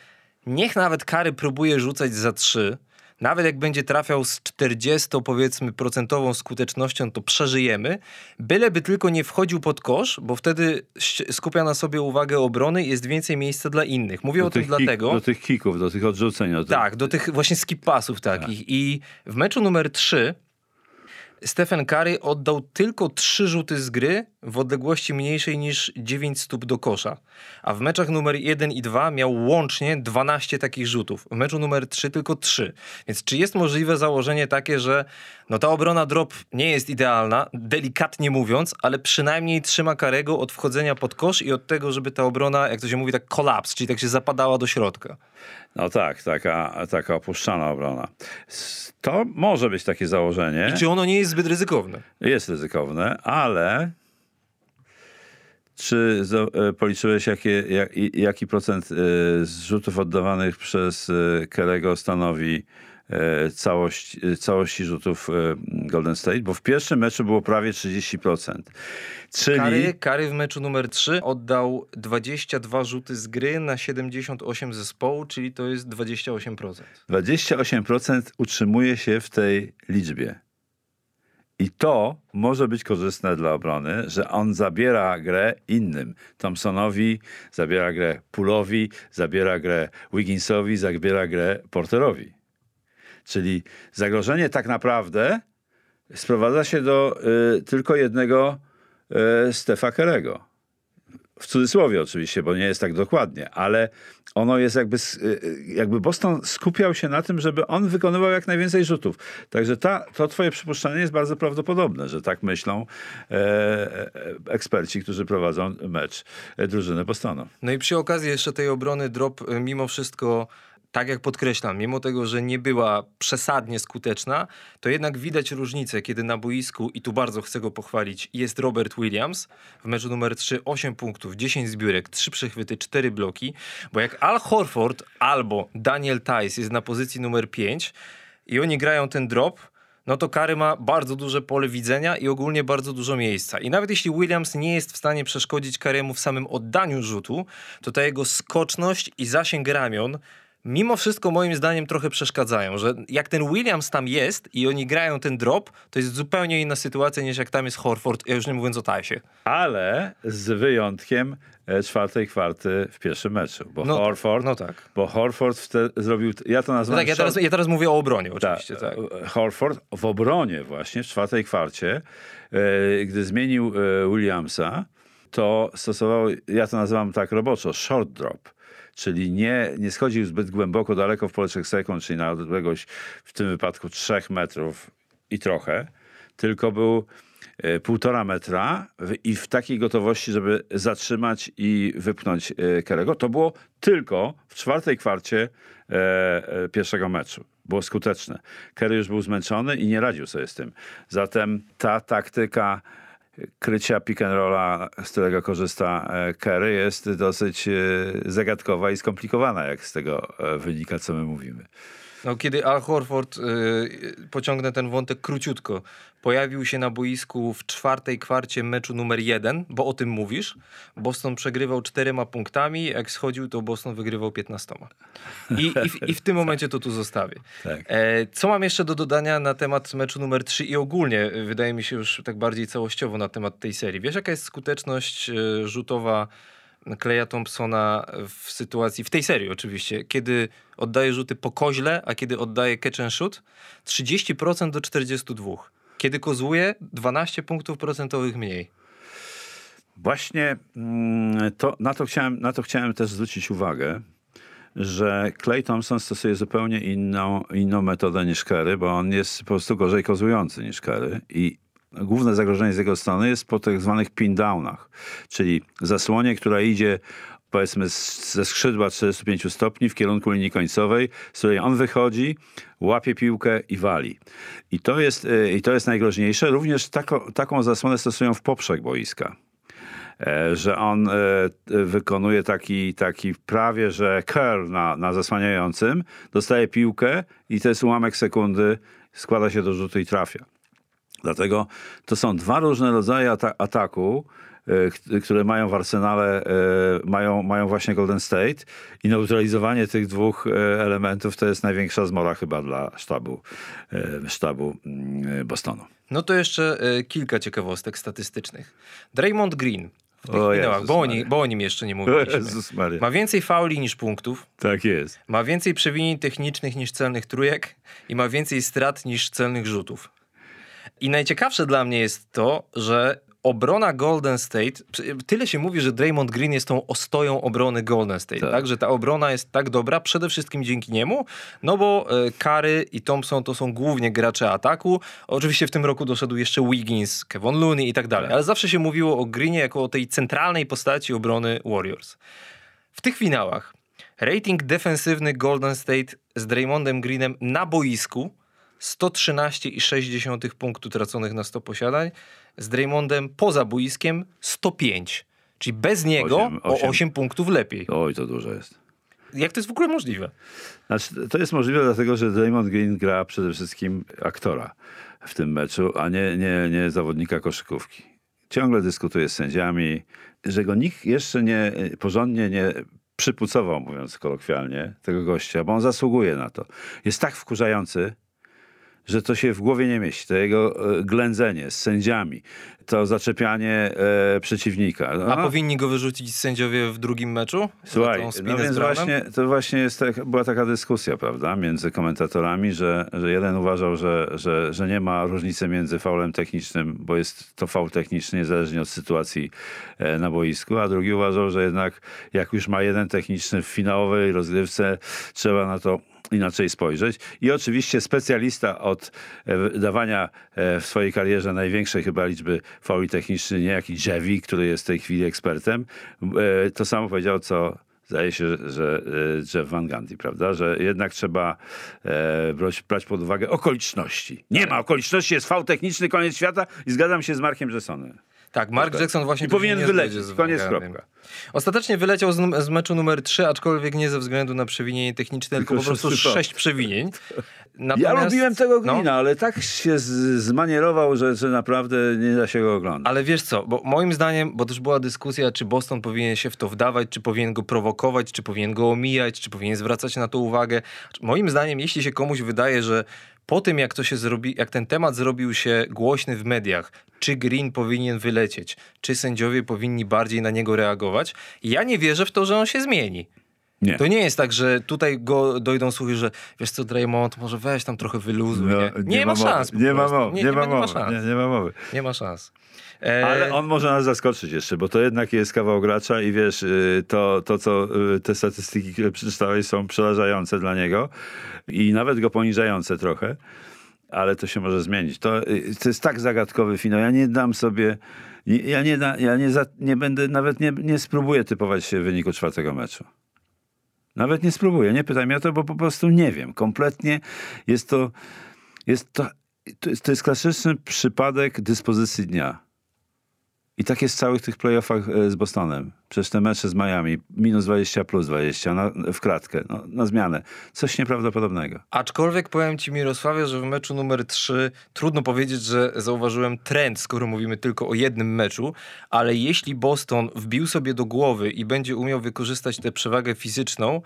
niech nawet Kary próbuje rzucać za 3, nawet jak będzie trafiał z 40 powiedzmy procentową skutecznością, to przeżyjemy, byleby tylko nie wchodził pod kosz, bo wtedy skupia na sobie uwagę obrony i jest więcej miejsca dla innych. Mówię do o tym kick, dlatego... Do tych kików, do tych tych... Tak, do tych właśnie skip pasów takich. Tak. I w meczu numer 3 Stephen Curry oddał tylko trzy rzuty z gry w odległości mniejszej niż 9 stóp do kosza. A w meczach numer 1 i 2 miał łącznie 12 takich rzutów. W meczu numer 3 tylko 3. Więc czy jest możliwe założenie takie, że no ta obrona drop nie jest idealna, delikatnie mówiąc, ale przynajmniej trzyma Karego od wchodzenia pod kosz i od tego, żeby ta obrona, jak to się mówi, tak kolaps, czyli tak się zapadała do środka. No tak, taka, taka opuszczana obrona. To może być takie założenie. I czy ono nie jest zbyt ryzykowne? Jest ryzykowne, ale czy e, policzyłeś, jakie, jak, jaki procent e, zrzutów oddawanych przez e, Kerego stanowi całość, całości rzutów Golden State? Bo w pierwszym meczu było prawie 30%. Czyli... Kary, Kary w meczu numer 3 oddał 22 rzuty z gry na 78 zespołu, czyli to jest 28%. 28% utrzymuje się w tej liczbie. I to może być korzystne dla obrony, że on zabiera grę innym. Thompsonowi, zabiera grę Pulowi, zabiera grę Wigginsowi, zabiera grę Porterowi. Czyli zagrożenie tak naprawdę sprowadza się do y, tylko jednego y, Stefa Kerego w cudzysłowie oczywiście, bo nie jest tak dokładnie, ale ono jest jakby, y, y, jakby Boston skupiał się na tym, żeby on wykonywał jak najwięcej rzutów. Także ta, to twoje przypuszczenie jest bardzo prawdopodobne, że tak myślą e, e eksperci, którzy prowadzą mecz e, drużyny Bostonu. No i przy okazji jeszcze tej obrony drop e, mimo wszystko tak jak podkreślam, mimo tego, że nie była przesadnie skuteczna, to jednak widać różnicę, kiedy na boisku, i tu bardzo chcę go pochwalić, jest Robert Williams w meczu numer 3, 8 punktów, 10 zbiórek, 3 przechwyty, 4 bloki, bo jak Al Horford albo Daniel Tice jest na pozycji numer 5 i oni grają ten drop, no to Kary ma bardzo duże pole widzenia i ogólnie bardzo dużo miejsca. I nawet jeśli Williams nie jest w stanie przeszkodzić Karemu w samym oddaniu rzutu, to ta jego skoczność i zasięg ramion mimo wszystko moim zdaniem trochę przeszkadzają, że jak ten Williams tam jest i oni grają ten drop, to jest zupełnie inna sytuacja niż jak tam jest Horford, ja już nie mówiąc o Tajsie. Ale z wyjątkiem e, czwartej kwarty w pierwszym meczu, bo No, Horford, no tak. bo Horford wtedy zrobił, ja to No nazywam tak, ja teraz, ja teraz mówię o obronie oczywiście, tak. e, Horford w obronie właśnie w czwartej kwarcie, e, gdy zmienił e, Williamsa, to stosował, ja to nazywam tak roboczo, short drop. Czyli nie, nie schodził zbyt głęboko, daleko w pole 3 sekund, czyli na odległość w tym wypadku 3 metrów i trochę, tylko był e, półtora metra i w takiej gotowości, żeby zatrzymać i wypchnąć e, Kerego. To było tylko w czwartej kwarcie e, pierwszego meczu. Było skuteczne. Kerry już był zmęczony i nie radził sobie z tym. Zatem ta taktyka krycia pick and rolla, z którego korzysta e, Kerry, jest dosyć e, zagadkowa i skomplikowana, jak z tego e, wynika, co my mówimy. No, kiedy Al Horford, y, pociągnę ten wątek króciutko, pojawił się na boisku w czwartej kwarcie meczu numer jeden, bo o tym mówisz, Boston przegrywał czterema punktami, jak schodził, to Boston wygrywał 15. I, i, w, i w tym momencie to tu zostawię. Tak. E, co mam jeszcze do dodania na temat meczu numer 3 i ogólnie, wydaje mi się już tak bardziej całościowo na temat tej serii. Wiesz, jaka jest skuteczność y, rzutowa Kleja Thompsona w sytuacji, w tej serii oczywiście, kiedy oddaje rzuty po koźle, a kiedy oddaje catch and shoot? 30% do 42%. Kiedy kozłuje, 12 punktów procentowych mniej. Właśnie mm, to, na, to chciałem, na to chciałem też zwrócić uwagę, że Clay Thompson stosuje zupełnie inną, inną metodę niż Kerry, bo on jest po prostu gorzej kozujący niż Kerry i główne zagrożenie z jego strony jest po tak zwanych pin downach, czyli zasłonie, która idzie powiedzmy ze skrzydła 45 stopni w kierunku linii końcowej, z której on wychodzi, łapie piłkę i wali. I to jest, y, i to jest najgroźniejsze. Również tako, taką zasłonę stosują w poprzek boiska e, że on e, e, wykonuje taki, taki prawie, że curl na, na zasłaniającym, dostaje piłkę i to jest ułamek sekundy, składa się do rzutu i trafia. Dlatego to są dwa różne rodzaje ata- ataku, e, kt- które mają w arsenale, e, mają, mają właśnie Golden State i neutralizowanie tych dwóch e, elementów to jest największa zmora chyba dla sztabu, sztabu mm, Bostonu. No to jeszcze kilka ciekawostek statystycznych. Draymond Green w tych O Jezus bo bo o nim jeszcze nie mówiliśmy. Ma więcej fauli niż punktów, Tak jest. ma więcej przewinień technicznych niż celnych trójek i ma więcej strat niż celnych rzutów. I najciekawsze dla mnie jest to, że obrona Golden State, tyle się mówi, że Draymond Green jest tą ostoją obrony Golden State, tak. Tak. Że ta obrona jest tak dobra, przede wszystkim dzięki niemu, no bo e, Curry i Thompson to są głównie gracze ataku. Oczywiście w tym roku doszedł jeszcze Wiggins, Kevin Looney i tak dalej, ale zawsze się mówiło o Greenie jako o tej centralnej postaci obrony Warriors. W tych finałach rating defensywny Golden State z Draymondem Greenem na boisku 113,6 punktu traconych na 100 posiadań, z Draymondem poza boiskiem 105. Czyli bez niego Osiem- o osiem. 8 punktów lepiej. Oj, to dużo jest. Jak to jest w ogóle możliwe? Znaczy, to jest możliwe dlatego, że Draymond Green gra przede wszystkim aktora w tym meczu, a nie, nie, nie zawodnika koszykówki. Ciągle dyskutuje z sędziami, że go nikt jeszcze nie porządnie nie przypucował, mówiąc kolokwialnie, tego gościa, bo on zasługuje na to. Jest tak wkurzający, że to się w głowie nie mieści. To jego e, ględzenie z sędziami, to zaczepianie e, przeciwnika. A No, powinni go wyrzucić sędziowie w drugim meczu? Słuchaj, no więc właśnie, to właśnie jest tak, była taka dyskusja, prawda, między komentatorami, że, że jeden uważał, że, że, że nie ma różnicy między faulem technicznym, bo jest to faul techniczny niezależnie od sytuacji e, na boisku, a drugi uważał, że jednak jak już ma jeden techniczny w finałowej rozgrywce, trzeba na to inaczej spojrzeć. I oczywiście specjalista od e, dawania e, w swojej karierze największej chyba liczby fauli technicznych, niejaki Jevi, który jest w tej chwili ekspertem, e, to samo powiedział, co zdaje się, że- Jeff Van Gundy, prawda? Że jednak trzeba brać pod uwagę okoliczności. Nie ma okoliczności, jest fał techniczny, koniec świata i zgadzam się z Markiem Jessonem. Tak, Mark Jackson właśnie... I powinien nie wylecieć, koniec, kropka. Ostatecznie wyleciał z, z meczu numer 3, aczkolwiek nie ze względu na przewinienie techniczne, tylko, Tylko po prostu sześć sześć [laughs] przewinień. Ja Natomiast- lubiłem tego no, Greena, ale tak się zmanierował, że, że naprawdę nie da się go oglądać. Ale wiesz co, bo moim zdaniem, bo też była dyskusja, czy Boston powinien się w to wdawać, czy powinien go prowokować, czy powinien go omijać, czy powinien zwracać na to uwagę. Moim zdaniem, jeśli się komuś wydaje, że po tym, jak to się zrobi, jak ten temat zrobił się głośny w mediach, czy Green powinien wylecieć, czy sędziowie powinni bardziej na niego reagować, ja nie wierzę w to, że on się zmieni. Nie. To nie jest tak, że tutaj go dojdą słuchy, że wiesz co, Draymond, może weź tam trochę wyluzuj. No, nie? Nie, ma mowy. szans. Nie ma mowy. Nie, Nie, ma ma mowy. szans. Nie, nie ma mowy. Nie ma szans. E, Ale on może nas zaskoczyć jeszcze, bo to jednak jest kawał gracza i wiesz, y, to, to co y, te statystyki, które przeczytałeś są przerażające dla niego i nawet go poniżające trochę, ale to się może zmienić. To, y, to jest tak zagadkowy finał. Ja nie dam sobie, ja nie, ja nie, za, nie będę, nawet nie, nie spróbuję typować wyniku czwartego meczu. Nawet nie spróbuję, nie pytaj mnie o to, bo po prostu nie wiem. Kompletnie jest to, jest to, to jest, to jest klasyczny przypadek dyspozycji dnia. I tak jest w całych tych playoffach e, z Bostonem. Przecież te mecze z Miami, minus 20 plus 20 na, w kratkę, no, na zmianę. Coś nieprawdopodobnego. Aczkolwiek powiem ci Mirosławie, że w meczu numer 3 trudno powiedzieć, że zauważyłem trend, skoro mówimy tylko o jednym meczu, ale jeśli Boston wbił sobie do głowy i będzie umiał wykorzystać tę przewagę fizyczną,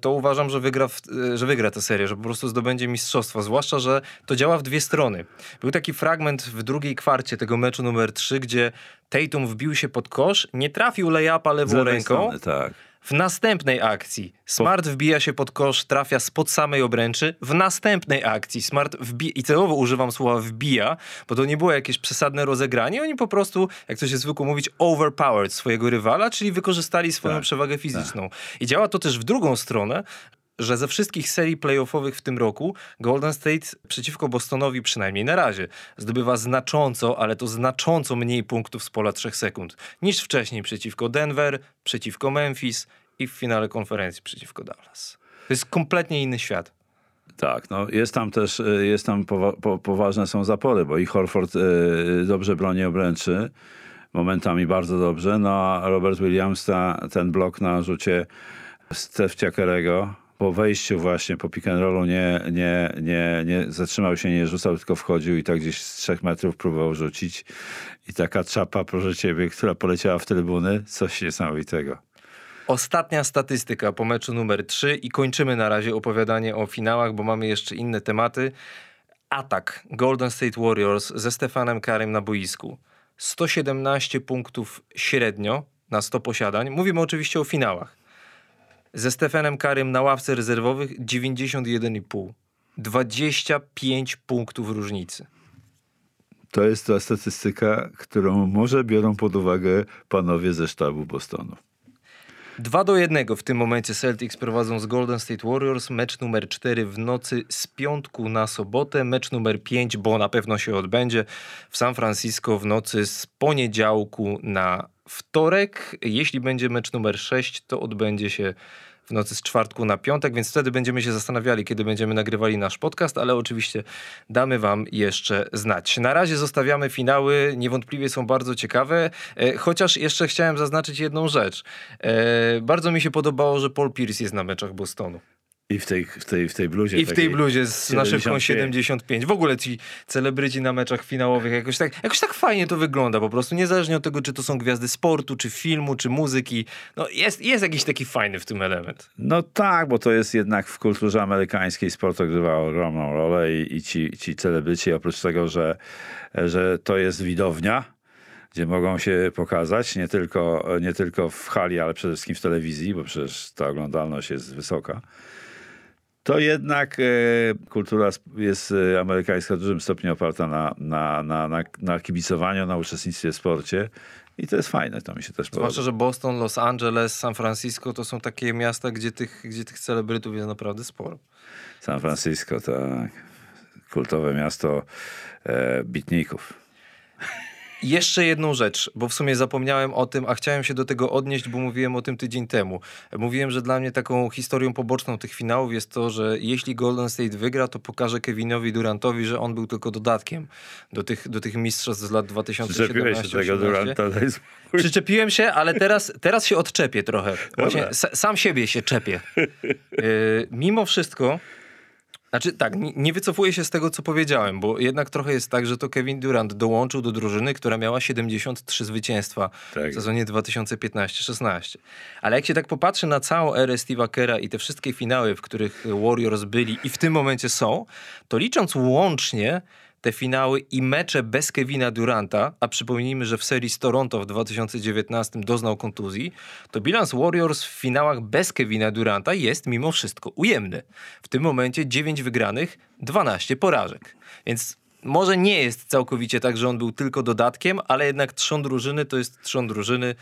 to uważam, że wygra, w, że wygra tę serię, że po prostu zdobędzie mistrzostwo. Zwłaszcza, że to działa w dwie strony. Był taki fragment w drugiej kwarcie tego meczu numer 3, gdzie Tatum wbił się pod kosz, nie trafił Z lewą ręką. strony, tak. W następnej akcji Smart wbija się pod kosz, trafia spod samej obręczy. W następnej akcji Smart wbija, i celowo używam słowa wbija, bo to nie było jakieś przesadne rozegranie. Oni po prostu, jak to się zwykło mówić, overpowered swojego rywala, czyli wykorzystali swoją Tak, przewagę fizyczną. I działa to też w drugą stronę, że ze wszystkich serii playoffowych w tym roku Golden State przeciwko Bostonowi, przynajmniej na razie, zdobywa znacząco, ale to znacząco mniej punktów z pola 3 sekund niż wcześniej przeciwko Denver, przeciwko Memphis i w finale konferencji przeciwko Dallas. To jest kompletnie inny świat. Tak, no jest tam też, y, jest tam powa- po, poważne są zapory, bo i Horford y, dobrze broni obręczy, momentami bardzo dobrze, no a Robert Williams, ta, ten blok na rzucie Steph Kerego po wejściu właśnie po pick and rollu nie, nie, nie, nie zatrzymał się, nie rzucał, tylko wchodził i tak gdzieś z trzech metrów próbował rzucić i taka czapa, proszę ciebie, która poleciała w trybuny, coś niesamowitego. Ostatnia statystyka po meczu numer 3 i kończymy na razie opowiadanie o finałach, bo mamy jeszcze inne tematy. Atak Golden State Warriors ze Stefanem Karym na boisku. 117 punktów średnio na 100 posiadań. Mówimy oczywiście o finałach. Ze Stefanem Karym na ławce rezerwowych 91,5. 25 punktów różnicy. To jest ta statystyka, którą może biorą pod uwagę panowie ze sztabu Bostonu. 2 do 1 w tym momencie Celtics prowadzą z Golden State Warriors. Mecz numer 4 w nocy z piątku na sobotę. Mecz numer 5, bo na pewno się odbędzie w San Francisco w nocy z poniedziałku na wtorek. Jeśli będzie mecz numer 6, to odbędzie się w nocy z czwartku na piątek, więc wtedy będziemy się zastanawiali, kiedy będziemy nagrywali nasz podcast, ale oczywiście damy wam jeszcze znać. Na razie zostawiamy finały, niewątpliwie są bardzo ciekawe, e, chociaż jeszcze chciałem zaznaczyć jedną rzecz. E, bardzo mi się podobało, że Paul Pierce jest na meczach Bostonu. I w tej, w tej, w tej bluzie. I w tej bluzie z naszywką 75. 75. W ogóle ci celebryci na meczach finałowych jakoś tak, jakoś tak fajnie to wygląda po prostu. Niezależnie od tego, czy to są gwiazdy sportu, czy filmu, czy muzyki. No jest, jest jakiś taki fajny w tym element. No tak, bo to jest jednak w kulturze amerykańskiej sport odgrywa ogromną rolę i, i ci, ci celebryci oprócz tego, że, że to jest widownia, gdzie mogą się pokazać nie tylko, nie tylko w hali, ale przede wszystkim w telewizji, bo przecież ta oglądalność jest wysoka. To jednak e, kultura jest e, amerykańska w dużym stopniu oparta na, na, na, na, na kibicowaniu, na uczestnictwie w sporcie. I to jest fajne, to mi się też podoba. Zwłaszcza, że Boston, Los Angeles, San Francisco to są takie miasta, gdzie tych, gdzie tych celebrytów jest naprawdę sporo. San Francisco, tak. Kultowe miasto e, bitników. Jeszcze jedną rzecz, bo w sumie zapomniałem o tym, a chciałem się do tego odnieść, bo mówiłem o tym tydzień temu. Mówiłem, że dla mnie taką historią poboczną tych finałów jest to, że jeśli Golden State wygra, to pokaże Kevinowi Durantowi, że on był tylko dodatkiem do tych, do tych mistrzostw z lat Przyczepiłeś się tego 2017-18. Duranta. Przyczepiłem się, ale teraz, teraz się odczepię trochę. Właśnie sam siebie się czepię. Yy, mimo wszystko, znaczy tak, nie, wycofuję się z tego, co powiedziałem, bo jednak trochę jest tak, że to Kevin Durant dołączył do drużyny, która miała 73 zwycięstwa Tak. w sezonie 2015-16. Ale jak się tak popatrzy na całą erę Steve'a Kera i te wszystkie finały, w których Warriors byli i w tym momencie są, to licząc łącznie te finały i mecze bez Kevina Duranta, a przypomnijmy, że w serii z Toronto w 2019 doznał kontuzji, to bilans Warriors w finałach bez Kevina Duranta jest mimo wszystko ujemny. W tym momencie 9 wygranych, 12 porażek. Więc może nie jest całkowicie tak, że on był tylko dodatkiem, ale jednak trzon drużyny to jest trzon drużyny.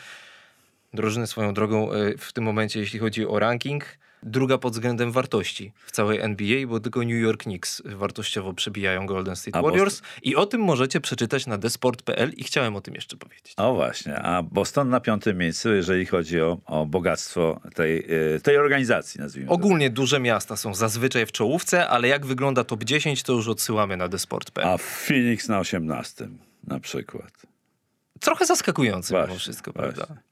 Drużyny swoją drogą e, w tym momencie, jeśli chodzi o ranking, druga pod względem wartości w całej NBA, bo tylko New York Knicks wartościowo przebijają Golden State Warriors i o tym możecie przeczytać na desport.pl i chciałem o tym jeszcze powiedzieć. O właśnie, a Boston na piątym miejscu, jeżeli chodzi o, o bogactwo tej, y, tej organizacji, nazwijmy to. Ogólnie duże miasta są zazwyczaj w czołówce, ale jak wygląda top 10, to już odsyłamy na desport.pl. A Phoenix na osiemnastym na przykład. Trochę zaskakujące mimo wszystko, właśnie. prawda?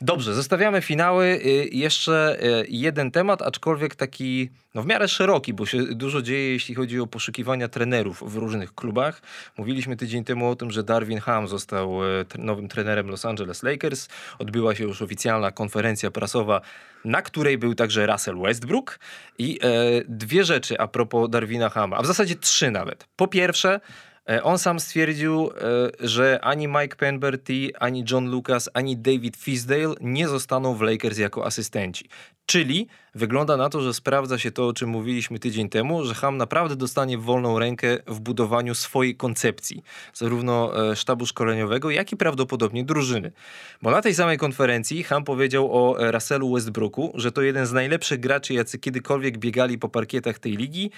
Dobrze, zostawiamy finały. Y, Jeszcze y, jeden temat, aczkolwiek taki no w miarę szeroki, bo się dużo dzieje, jeśli chodzi o poszukiwania trenerów w różnych klubach. Mówiliśmy tydzień temu o tym, że Darwin Ham został tre- nowym trenerem Los Angeles Lakers. Odbyła się już oficjalna konferencja prasowa, na której był także Russell Westbrook. I e, dwie rzeczy a propos Darwina Hama, a w zasadzie trzy nawet. Po pierwsze, On sam stwierdził, e, że ani Mike Penberty, ani John Lucas, ani David Fisdale nie zostaną w Lakers jako asystenci. Czyli wygląda na to, że sprawdza się to, o czym mówiliśmy tydzień temu, że Ham naprawdę dostanie wolną rękę w budowaniu swojej koncepcji, zarówno e, sztabu szkoleniowego, jak i prawdopodobnie drużyny. Bo na tej samej konferencji Ham powiedział o e, Russellu Westbrooku, że to jeden z najlepszych graczy, jacy kiedykolwiek biegali po parkietach tej ligi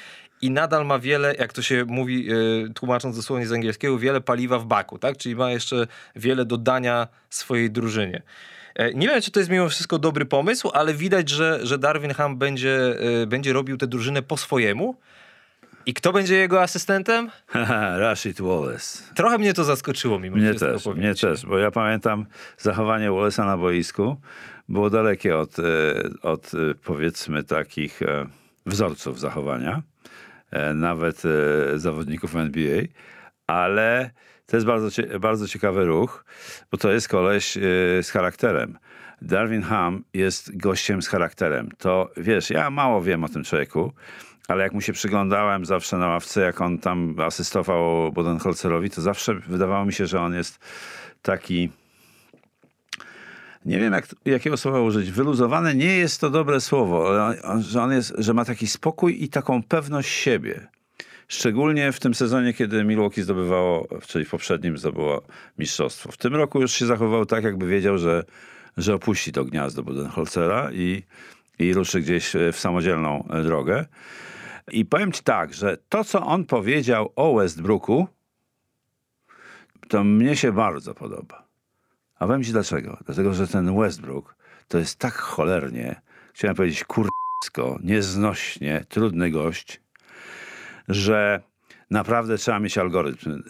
i nadal ma wiele, jak to się mówi, e, tłumacząc dosłownie z angielskiego, wiele paliwa w baku, tak? Czyli ma jeszcze wiele dodania swojej drużynie. E, Nie wiem, czy to jest mimo wszystko dobry pomysł, ale widać, że, że Darwin Ham będzie, e, będzie robił tę drużynę po swojemu. I kto będzie jego asystentem? [laughs] Rashid Wallace. Trochę mnie to zaskoczyło mimo Mnie wszystko. też, powiem mnie też, bo ja pamiętam zachowanie Wallace'a na boisku. Było dalekie od, e, od powiedzmy takich wzorców zachowania, nawet zawodników NBA, ale to jest bardzo, bardzo ciekawy ruch, bo to jest koleś e, z charakterem. Darwin Ham jest gościem z charakterem. To wiesz, ja mało wiem o tym człowieku, ale jak mu się przyglądałem zawsze na ławce, jak on tam asystował Bodenholzerowi, to zawsze wydawało mi się, że on jest taki. Nie wiem, jak, jakiego słowa użyć. Wyluzowany nie jest to dobre słowo, ale on, że on jest, że ma taki spokój i taką pewność siebie. Szczególnie w tym sezonie, kiedy Milwaukee zdobywało, czyli w poprzednim zdobyło mistrzostwo. W tym roku już się zachował tak, jakby wiedział, że, że opuści to gniazdo Budenholzera i, i ruszy gdzieś w samodzielną drogę. I powiem ci tak, że to, co on powiedział o Westbrooku, to mnie się bardzo podoba. A powiem ci dlaczego. Dlatego, że ten Westbrook to jest tak cholernie, chciałem powiedzieć kursko, nieznośnie trudny gość, że naprawdę trzeba mieć algorytm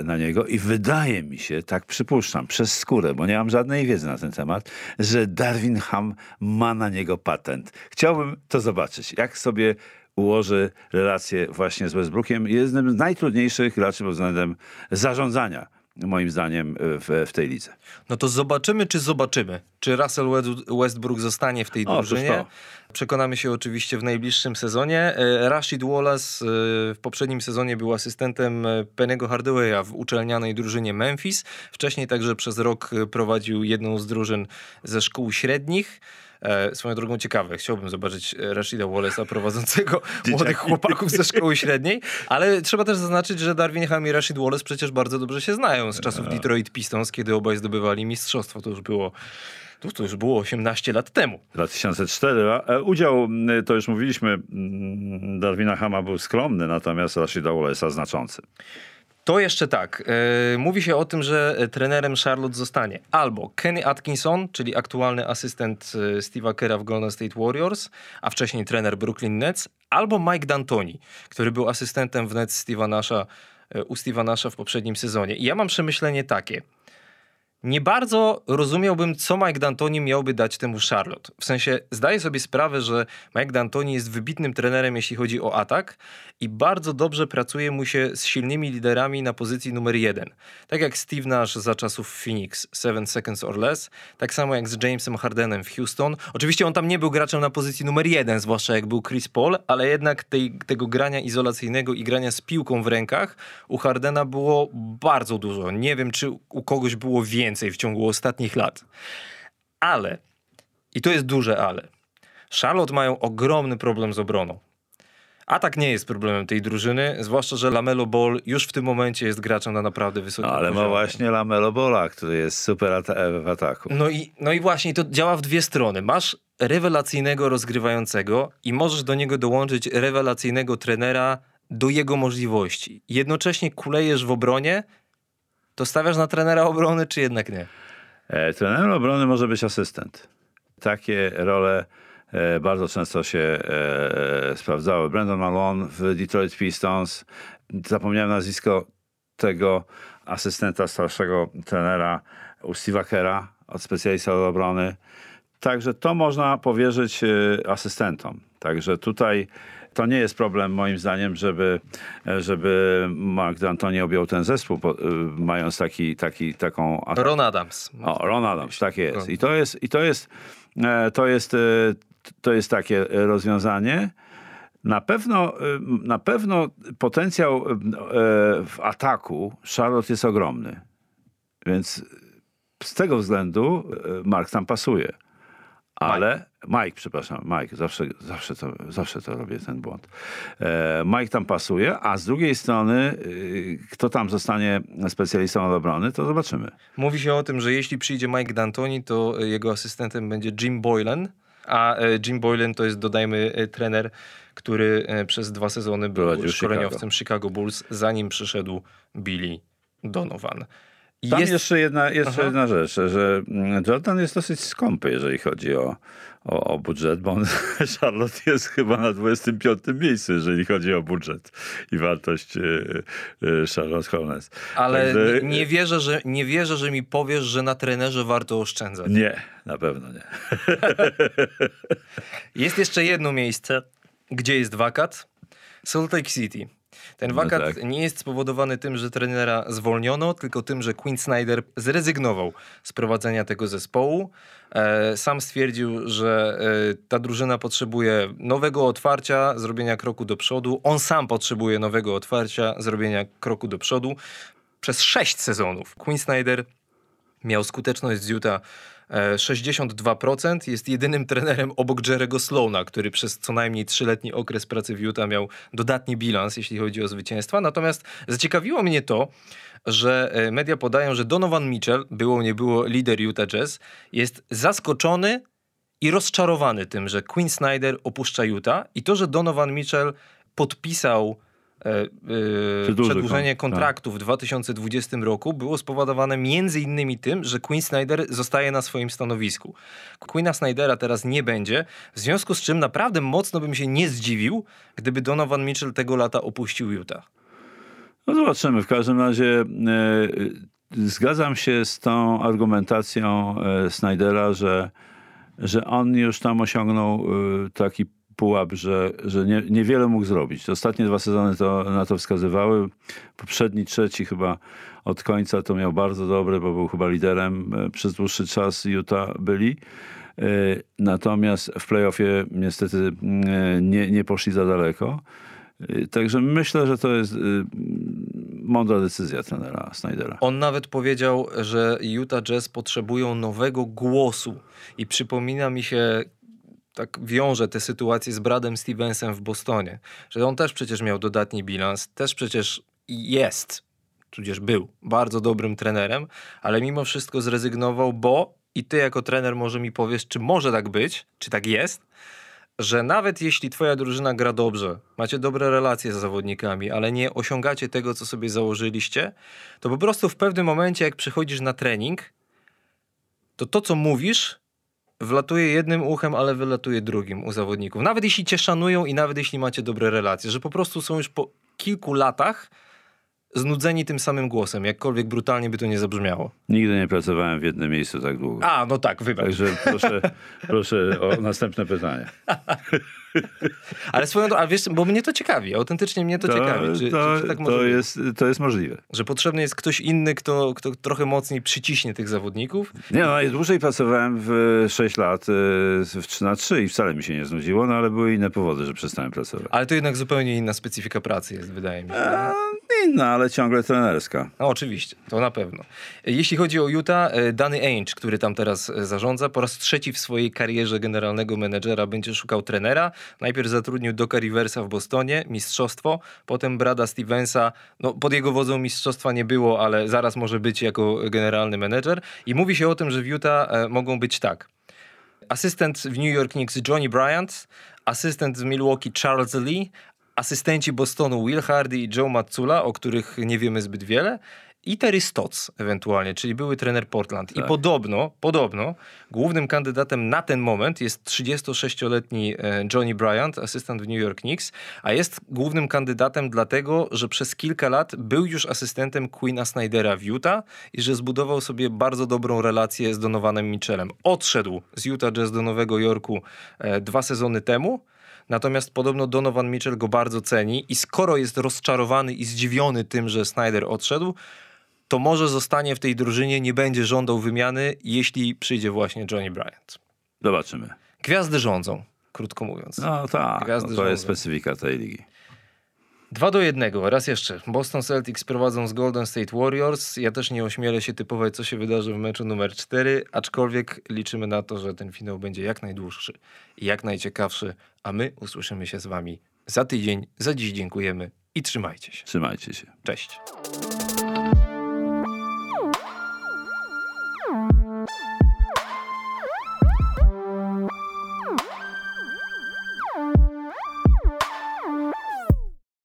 e, na niego i wydaje mi się, tak przypuszczam, przez skórę, bo nie mam żadnej wiedzy na ten temat, że Darwin Ham ma na niego patent. Chciałbym to zobaczyć, jak sobie ułoży relacje właśnie z Westbrookiem. Jednym z najtrudniejszych graczy pod względem zarządzania, moim zdaniem, w, w tej lidze. No to zobaczymy, czy zobaczymy. Czy Russell Westbrook zostanie w tej drużynie. to. Przekonamy się oczywiście w najbliższym sezonie. E, Rashid Wallace e, w poprzednim sezonie był asystentem e, Pennego Hardawaya w uczelnianej drużynie Memphis. Wcześniej także przez rok prowadził jedną z drużyn ze szkół średnich. Swoją drogą ciekawe, chciałbym zobaczyć Rashida Wallace'a prowadzącego [laughs] młodych chłopaków ze szkoły średniej, ale trzeba też zaznaczyć, że Darwin Ham i Rashid Wallace przecież bardzo dobrze się znają z czasów Detroit Pistons, kiedy obaj zdobywali mistrzostwo. To już było, to, to już było 18 lat temu. 2004. a, e, Udział, to już mówiliśmy, Darwina Hama był skromny, natomiast Rashida Wallace'a znaczący. To jeszcze tak. E, mówi się o tym, że e, trenerem Charlotte zostanie albo Kenny Atkinson, czyli aktualny asystent Steve'a Kera w Golden State Warriors, a wcześniej trener Brooklyn Nets, albo Mike D'Antoni, który był asystentem w Nets Steve'a Nasha, u Steve'a Nasha w poprzednim sezonie. I ja mam przemyślenie takie. Nie bardzo rozumiałbym, co Mike D'Antoni miałby dać temu Charlotte. W sensie zdaję sobie sprawę, że Mike D'Antoni jest wybitnym trenerem, jeśli chodzi o atak i bardzo dobrze pracuje mu się z silnymi liderami na pozycji numer jeden. Tak jak Steve Nash za czasów Phoenix, 7 Seconds or Less, tak samo jak z Jamesem Hardenem w Houston. Oczywiście on tam nie był graczem na pozycji numer jeden, zwłaszcza jak był Chris Paul, ale jednak tej, tego grania izolacyjnego i grania z piłką w rękach u Hardena było bardzo dużo. Nie wiem, czy u kogoś było więcej więcej w ciągu ostatnich lat. Ale, i to jest duże ale, Charlotte mają ogromny problem z obroną. Atak nie jest problemem tej drużyny, zwłaszcza, że Lamelo Ball już w tym momencie jest graczem na naprawdę wysokim no, ale poziomie. ma właśnie Lamelo Bola, który jest super w ataku. No i, no i właśnie to działa w dwie strony. Masz rewelacyjnego rozgrywającego i możesz do niego dołączyć rewelacyjnego trenera do jego możliwości. Jednocześnie kulejesz w obronie to stawiasz na trenera obrony, czy jednak nie? E, trenerem obrony może być asystent. Takie role e, bardzo często się e, sprawdzały. Brandon Malone w Detroit Pistons. Zapomniałem nazwisko tego asystenta starszego trenera u Steve'a Kera od specjalista od obrony. Także to można powierzyć asystentom. Także tutaj to nie jest problem moim zdaniem, żeby, żeby Mark D'Antoni objął ten zespół, po, y, mając taki, taki, taką... Ron Adams. O, Ron Adams, tak jest. I to jest, i to jest, e, to jest, e, to jest takie rozwiązanie. Na pewno, e, na pewno potencjał w ataku Charlotte jest ogromny. Więc z tego względu Mark tam pasuje. Ale Mike, przepraszam, Mike, zawsze, zawsze, to, zawsze to robię ten błąd. E, Mike tam pasuje, a z drugiej strony, y, kto tam zostanie specjalistą od obrony, to zobaczymy. Mówi się o tym, że jeśli przyjdzie Mike D'Antoni, to jego asystentem będzie Jim Boylan, a e, Jim Boylan to jest, dodajmy, trener, który przez dwa sezony był Prowadził szkoleniowcem Chicago. Chicago Bulls, zanim przyszedł Billy Donovan. Tam jest... jeszcze, jedna, jeszcze jedna rzecz, że Jordan jest dosyć skąpy, jeżeli chodzi o, o, o budżet, bo on, [laughs] Charlotte jest chyba na 25 miejscu, jeżeli chodzi o budżet i wartość y, y, Charlotte Hornets. Ale Także... nie, wierzę, że, nie wierzę, że mi powiesz, że na trenerze warto oszczędzać. Nie, na pewno nie. [laughs] jest jeszcze jedno miejsce, gdzie jest wakat. Salt Lake City. Ten no wakat no tak. nie jest spowodowany tym, że trenera zwolniono, tylko tym, że Quinn Snyder zrezygnował z prowadzenia tego zespołu. E, sam stwierdził, że e, ta drużyna potrzebuje nowego otwarcia, zrobienia kroku do przodu. On sam potrzebuje nowego otwarcia, zrobienia kroku do przodu. Przez sześć sezonów Quinn Snyder miał skuteczność z Utah 62%. Jest jedynym trenerem obok Jerego Slowna, który przez co najmniej trzyletni okres pracy w Utah miał dodatni bilans, jeśli chodzi o zwycięstwa. Natomiast zaciekawiło mnie to, że e, media podają, że Donovan Mitchell, było nie było lider Utah Jazz, jest zaskoczony i rozczarowany tym, że Quinn Snyder opuszcza Utah i to, że Donovan Mitchell podpisał E, e, przedłużenie kontraktu w 2020 roku było spowodowane między innymi tym, że Quinn Snyder zostaje na swoim stanowisku. Quinna Snydera teraz nie będzie, w związku z czym naprawdę mocno bym się nie zdziwił, gdyby Donovan Mitchell tego lata opuścił Utah. No zobaczymy. W każdym razie e, zgadzam się z tą argumentacją e, Snydera, że, że on już tam osiągnął e, taki pułap, że, że nie, niewiele mógł zrobić. Ostatnie dwa sezony to, na to wskazywały. Poprzedni, trzeci chyba od końca to miał bardzo dobre, bo był chyba liderem e, przez dłuższy czas Utah byli. E, natomiast w playoffie niestety e, nie, nie poszli za daleko. Także myślę, że to jest mądra decyzja trenera Snydera. On nawet powiedział, że Utah Jazz potrzebują nowego głosu. I przypomina mi się tak wiąże tę sytuację z Bradem Stevensem w Bostonie, że on też przecież miał dodatni bilans, też przecież jest, tudzież był bardzo dobrym trenerem, ale mimo wszystko zrezygnował, bo i ty jako trener może mi powiesz, czy może tak być, czy tak jest, że nawet jeśli twoja drużyna gra dobrze, macie dobre relacje z zawodnikami, ale nie osiągacie tego, co sobie założyliście, to po prostu w pewnym momencie, jak przychodzisz na trening, to to, co mówisz, wlatuje jednym uchem, ale wylatuje drugim u zawodników. Nawet jeśli cię szanują i nawet jeśli macie dobre relacje, że po prostu są już po kilku latach znudzeni tym samym głosem, jakkolwiek brutalnie by to nie zabrzmiało. Nigdy nie pracowałem w jednym miejscu tak długo. A, no tak, wybacz. Także proszę, [laughs] proszę o następne pytanie. [laughs] Ale swoją drogą, a wiesz, bo mnie to ciekawi, autentycznie mnie to, ciekawi. Czy, to, czy, tak to, jest, to jest możliwe. Że potrzebny jest ktoś inny, kto, kto trochę mocniej przyciśnie tych zawodników. Nie, no najdłużej pracowałem w 6 lat e, w 3 na 3 i wcale mi się nie znudziło, no ale były inne powody, że przestałem pracować. Ale to jednak zupełnie inna specyfika pracy jest, wydaje mi się. A, inna, ale ciągle trenerska. No oczywiście, to na pewno. Jeśli chodzi o Utah, e, Danny Ainge, który tam teraz e, zarządza, po raz trzeci w swojej karierze generalnego menedżera będzie szukał trenera. Najpierw zatrudnił Doka Riversa w Bostonie, mistrzostwo, potem Brada Stevensa, no pod jego wodzą mistrzostwa nie było, ale zaraz może być jako generalny menedżer. I mówi się o tym, że w Utah e, mogą być tak. Asystent w New York Knicks Johnny Bryant, asystent w Milwaukee Charles Lee, asystenci Bostonu Will Hardy i Joe Matsula, o których nie wiemy zbyt wiele, i Terry Stotts ewentualnie, czyli były trener Portland. I Tak. podobno, podobno, głównym kandydatem na ten moment jest 36-letni e, Johnny Bryant, asystent w New York Knicks, a jest głównym kandydatem dlatego, że przez kilka lat był już asystentem Queena Snydera w Utah i że zbudował sobie bardzo dobrą relację z Donovanem Mitchellem. Odszedł z Utah Jazz do Nowego Jorku e, dwa sezony temu, Natomiast podobno Donovan Mitchell go bardzo ceni i skoro jest rozczarowany i zdziwiony tym, że Snyder odszedł, to może zostanie w tej drużynie, nie będzie żądał wymiany, jeśli przyjdzie właśnie Johnny Bryant. Zobaczymy. Gwiazdy rządzą, krótko mówiąc. No tak, no, to jest rządzą. specyfika tej ligi. Dwa do jednego, raz jeszcze. Boston Celtics prowadzą z Golden State Warriors. Ja też nie ośmielę się typować, co się wydarzy w meczu numer 4, aczkolwiek liczymy na to, że ten finał będzie jak najdłuższy i jak najciekawszy, a my usłyszymy się z wami za tydzień. Za dziś dziękujemy i trzymajcie się. Trzymajcie się. Cześć.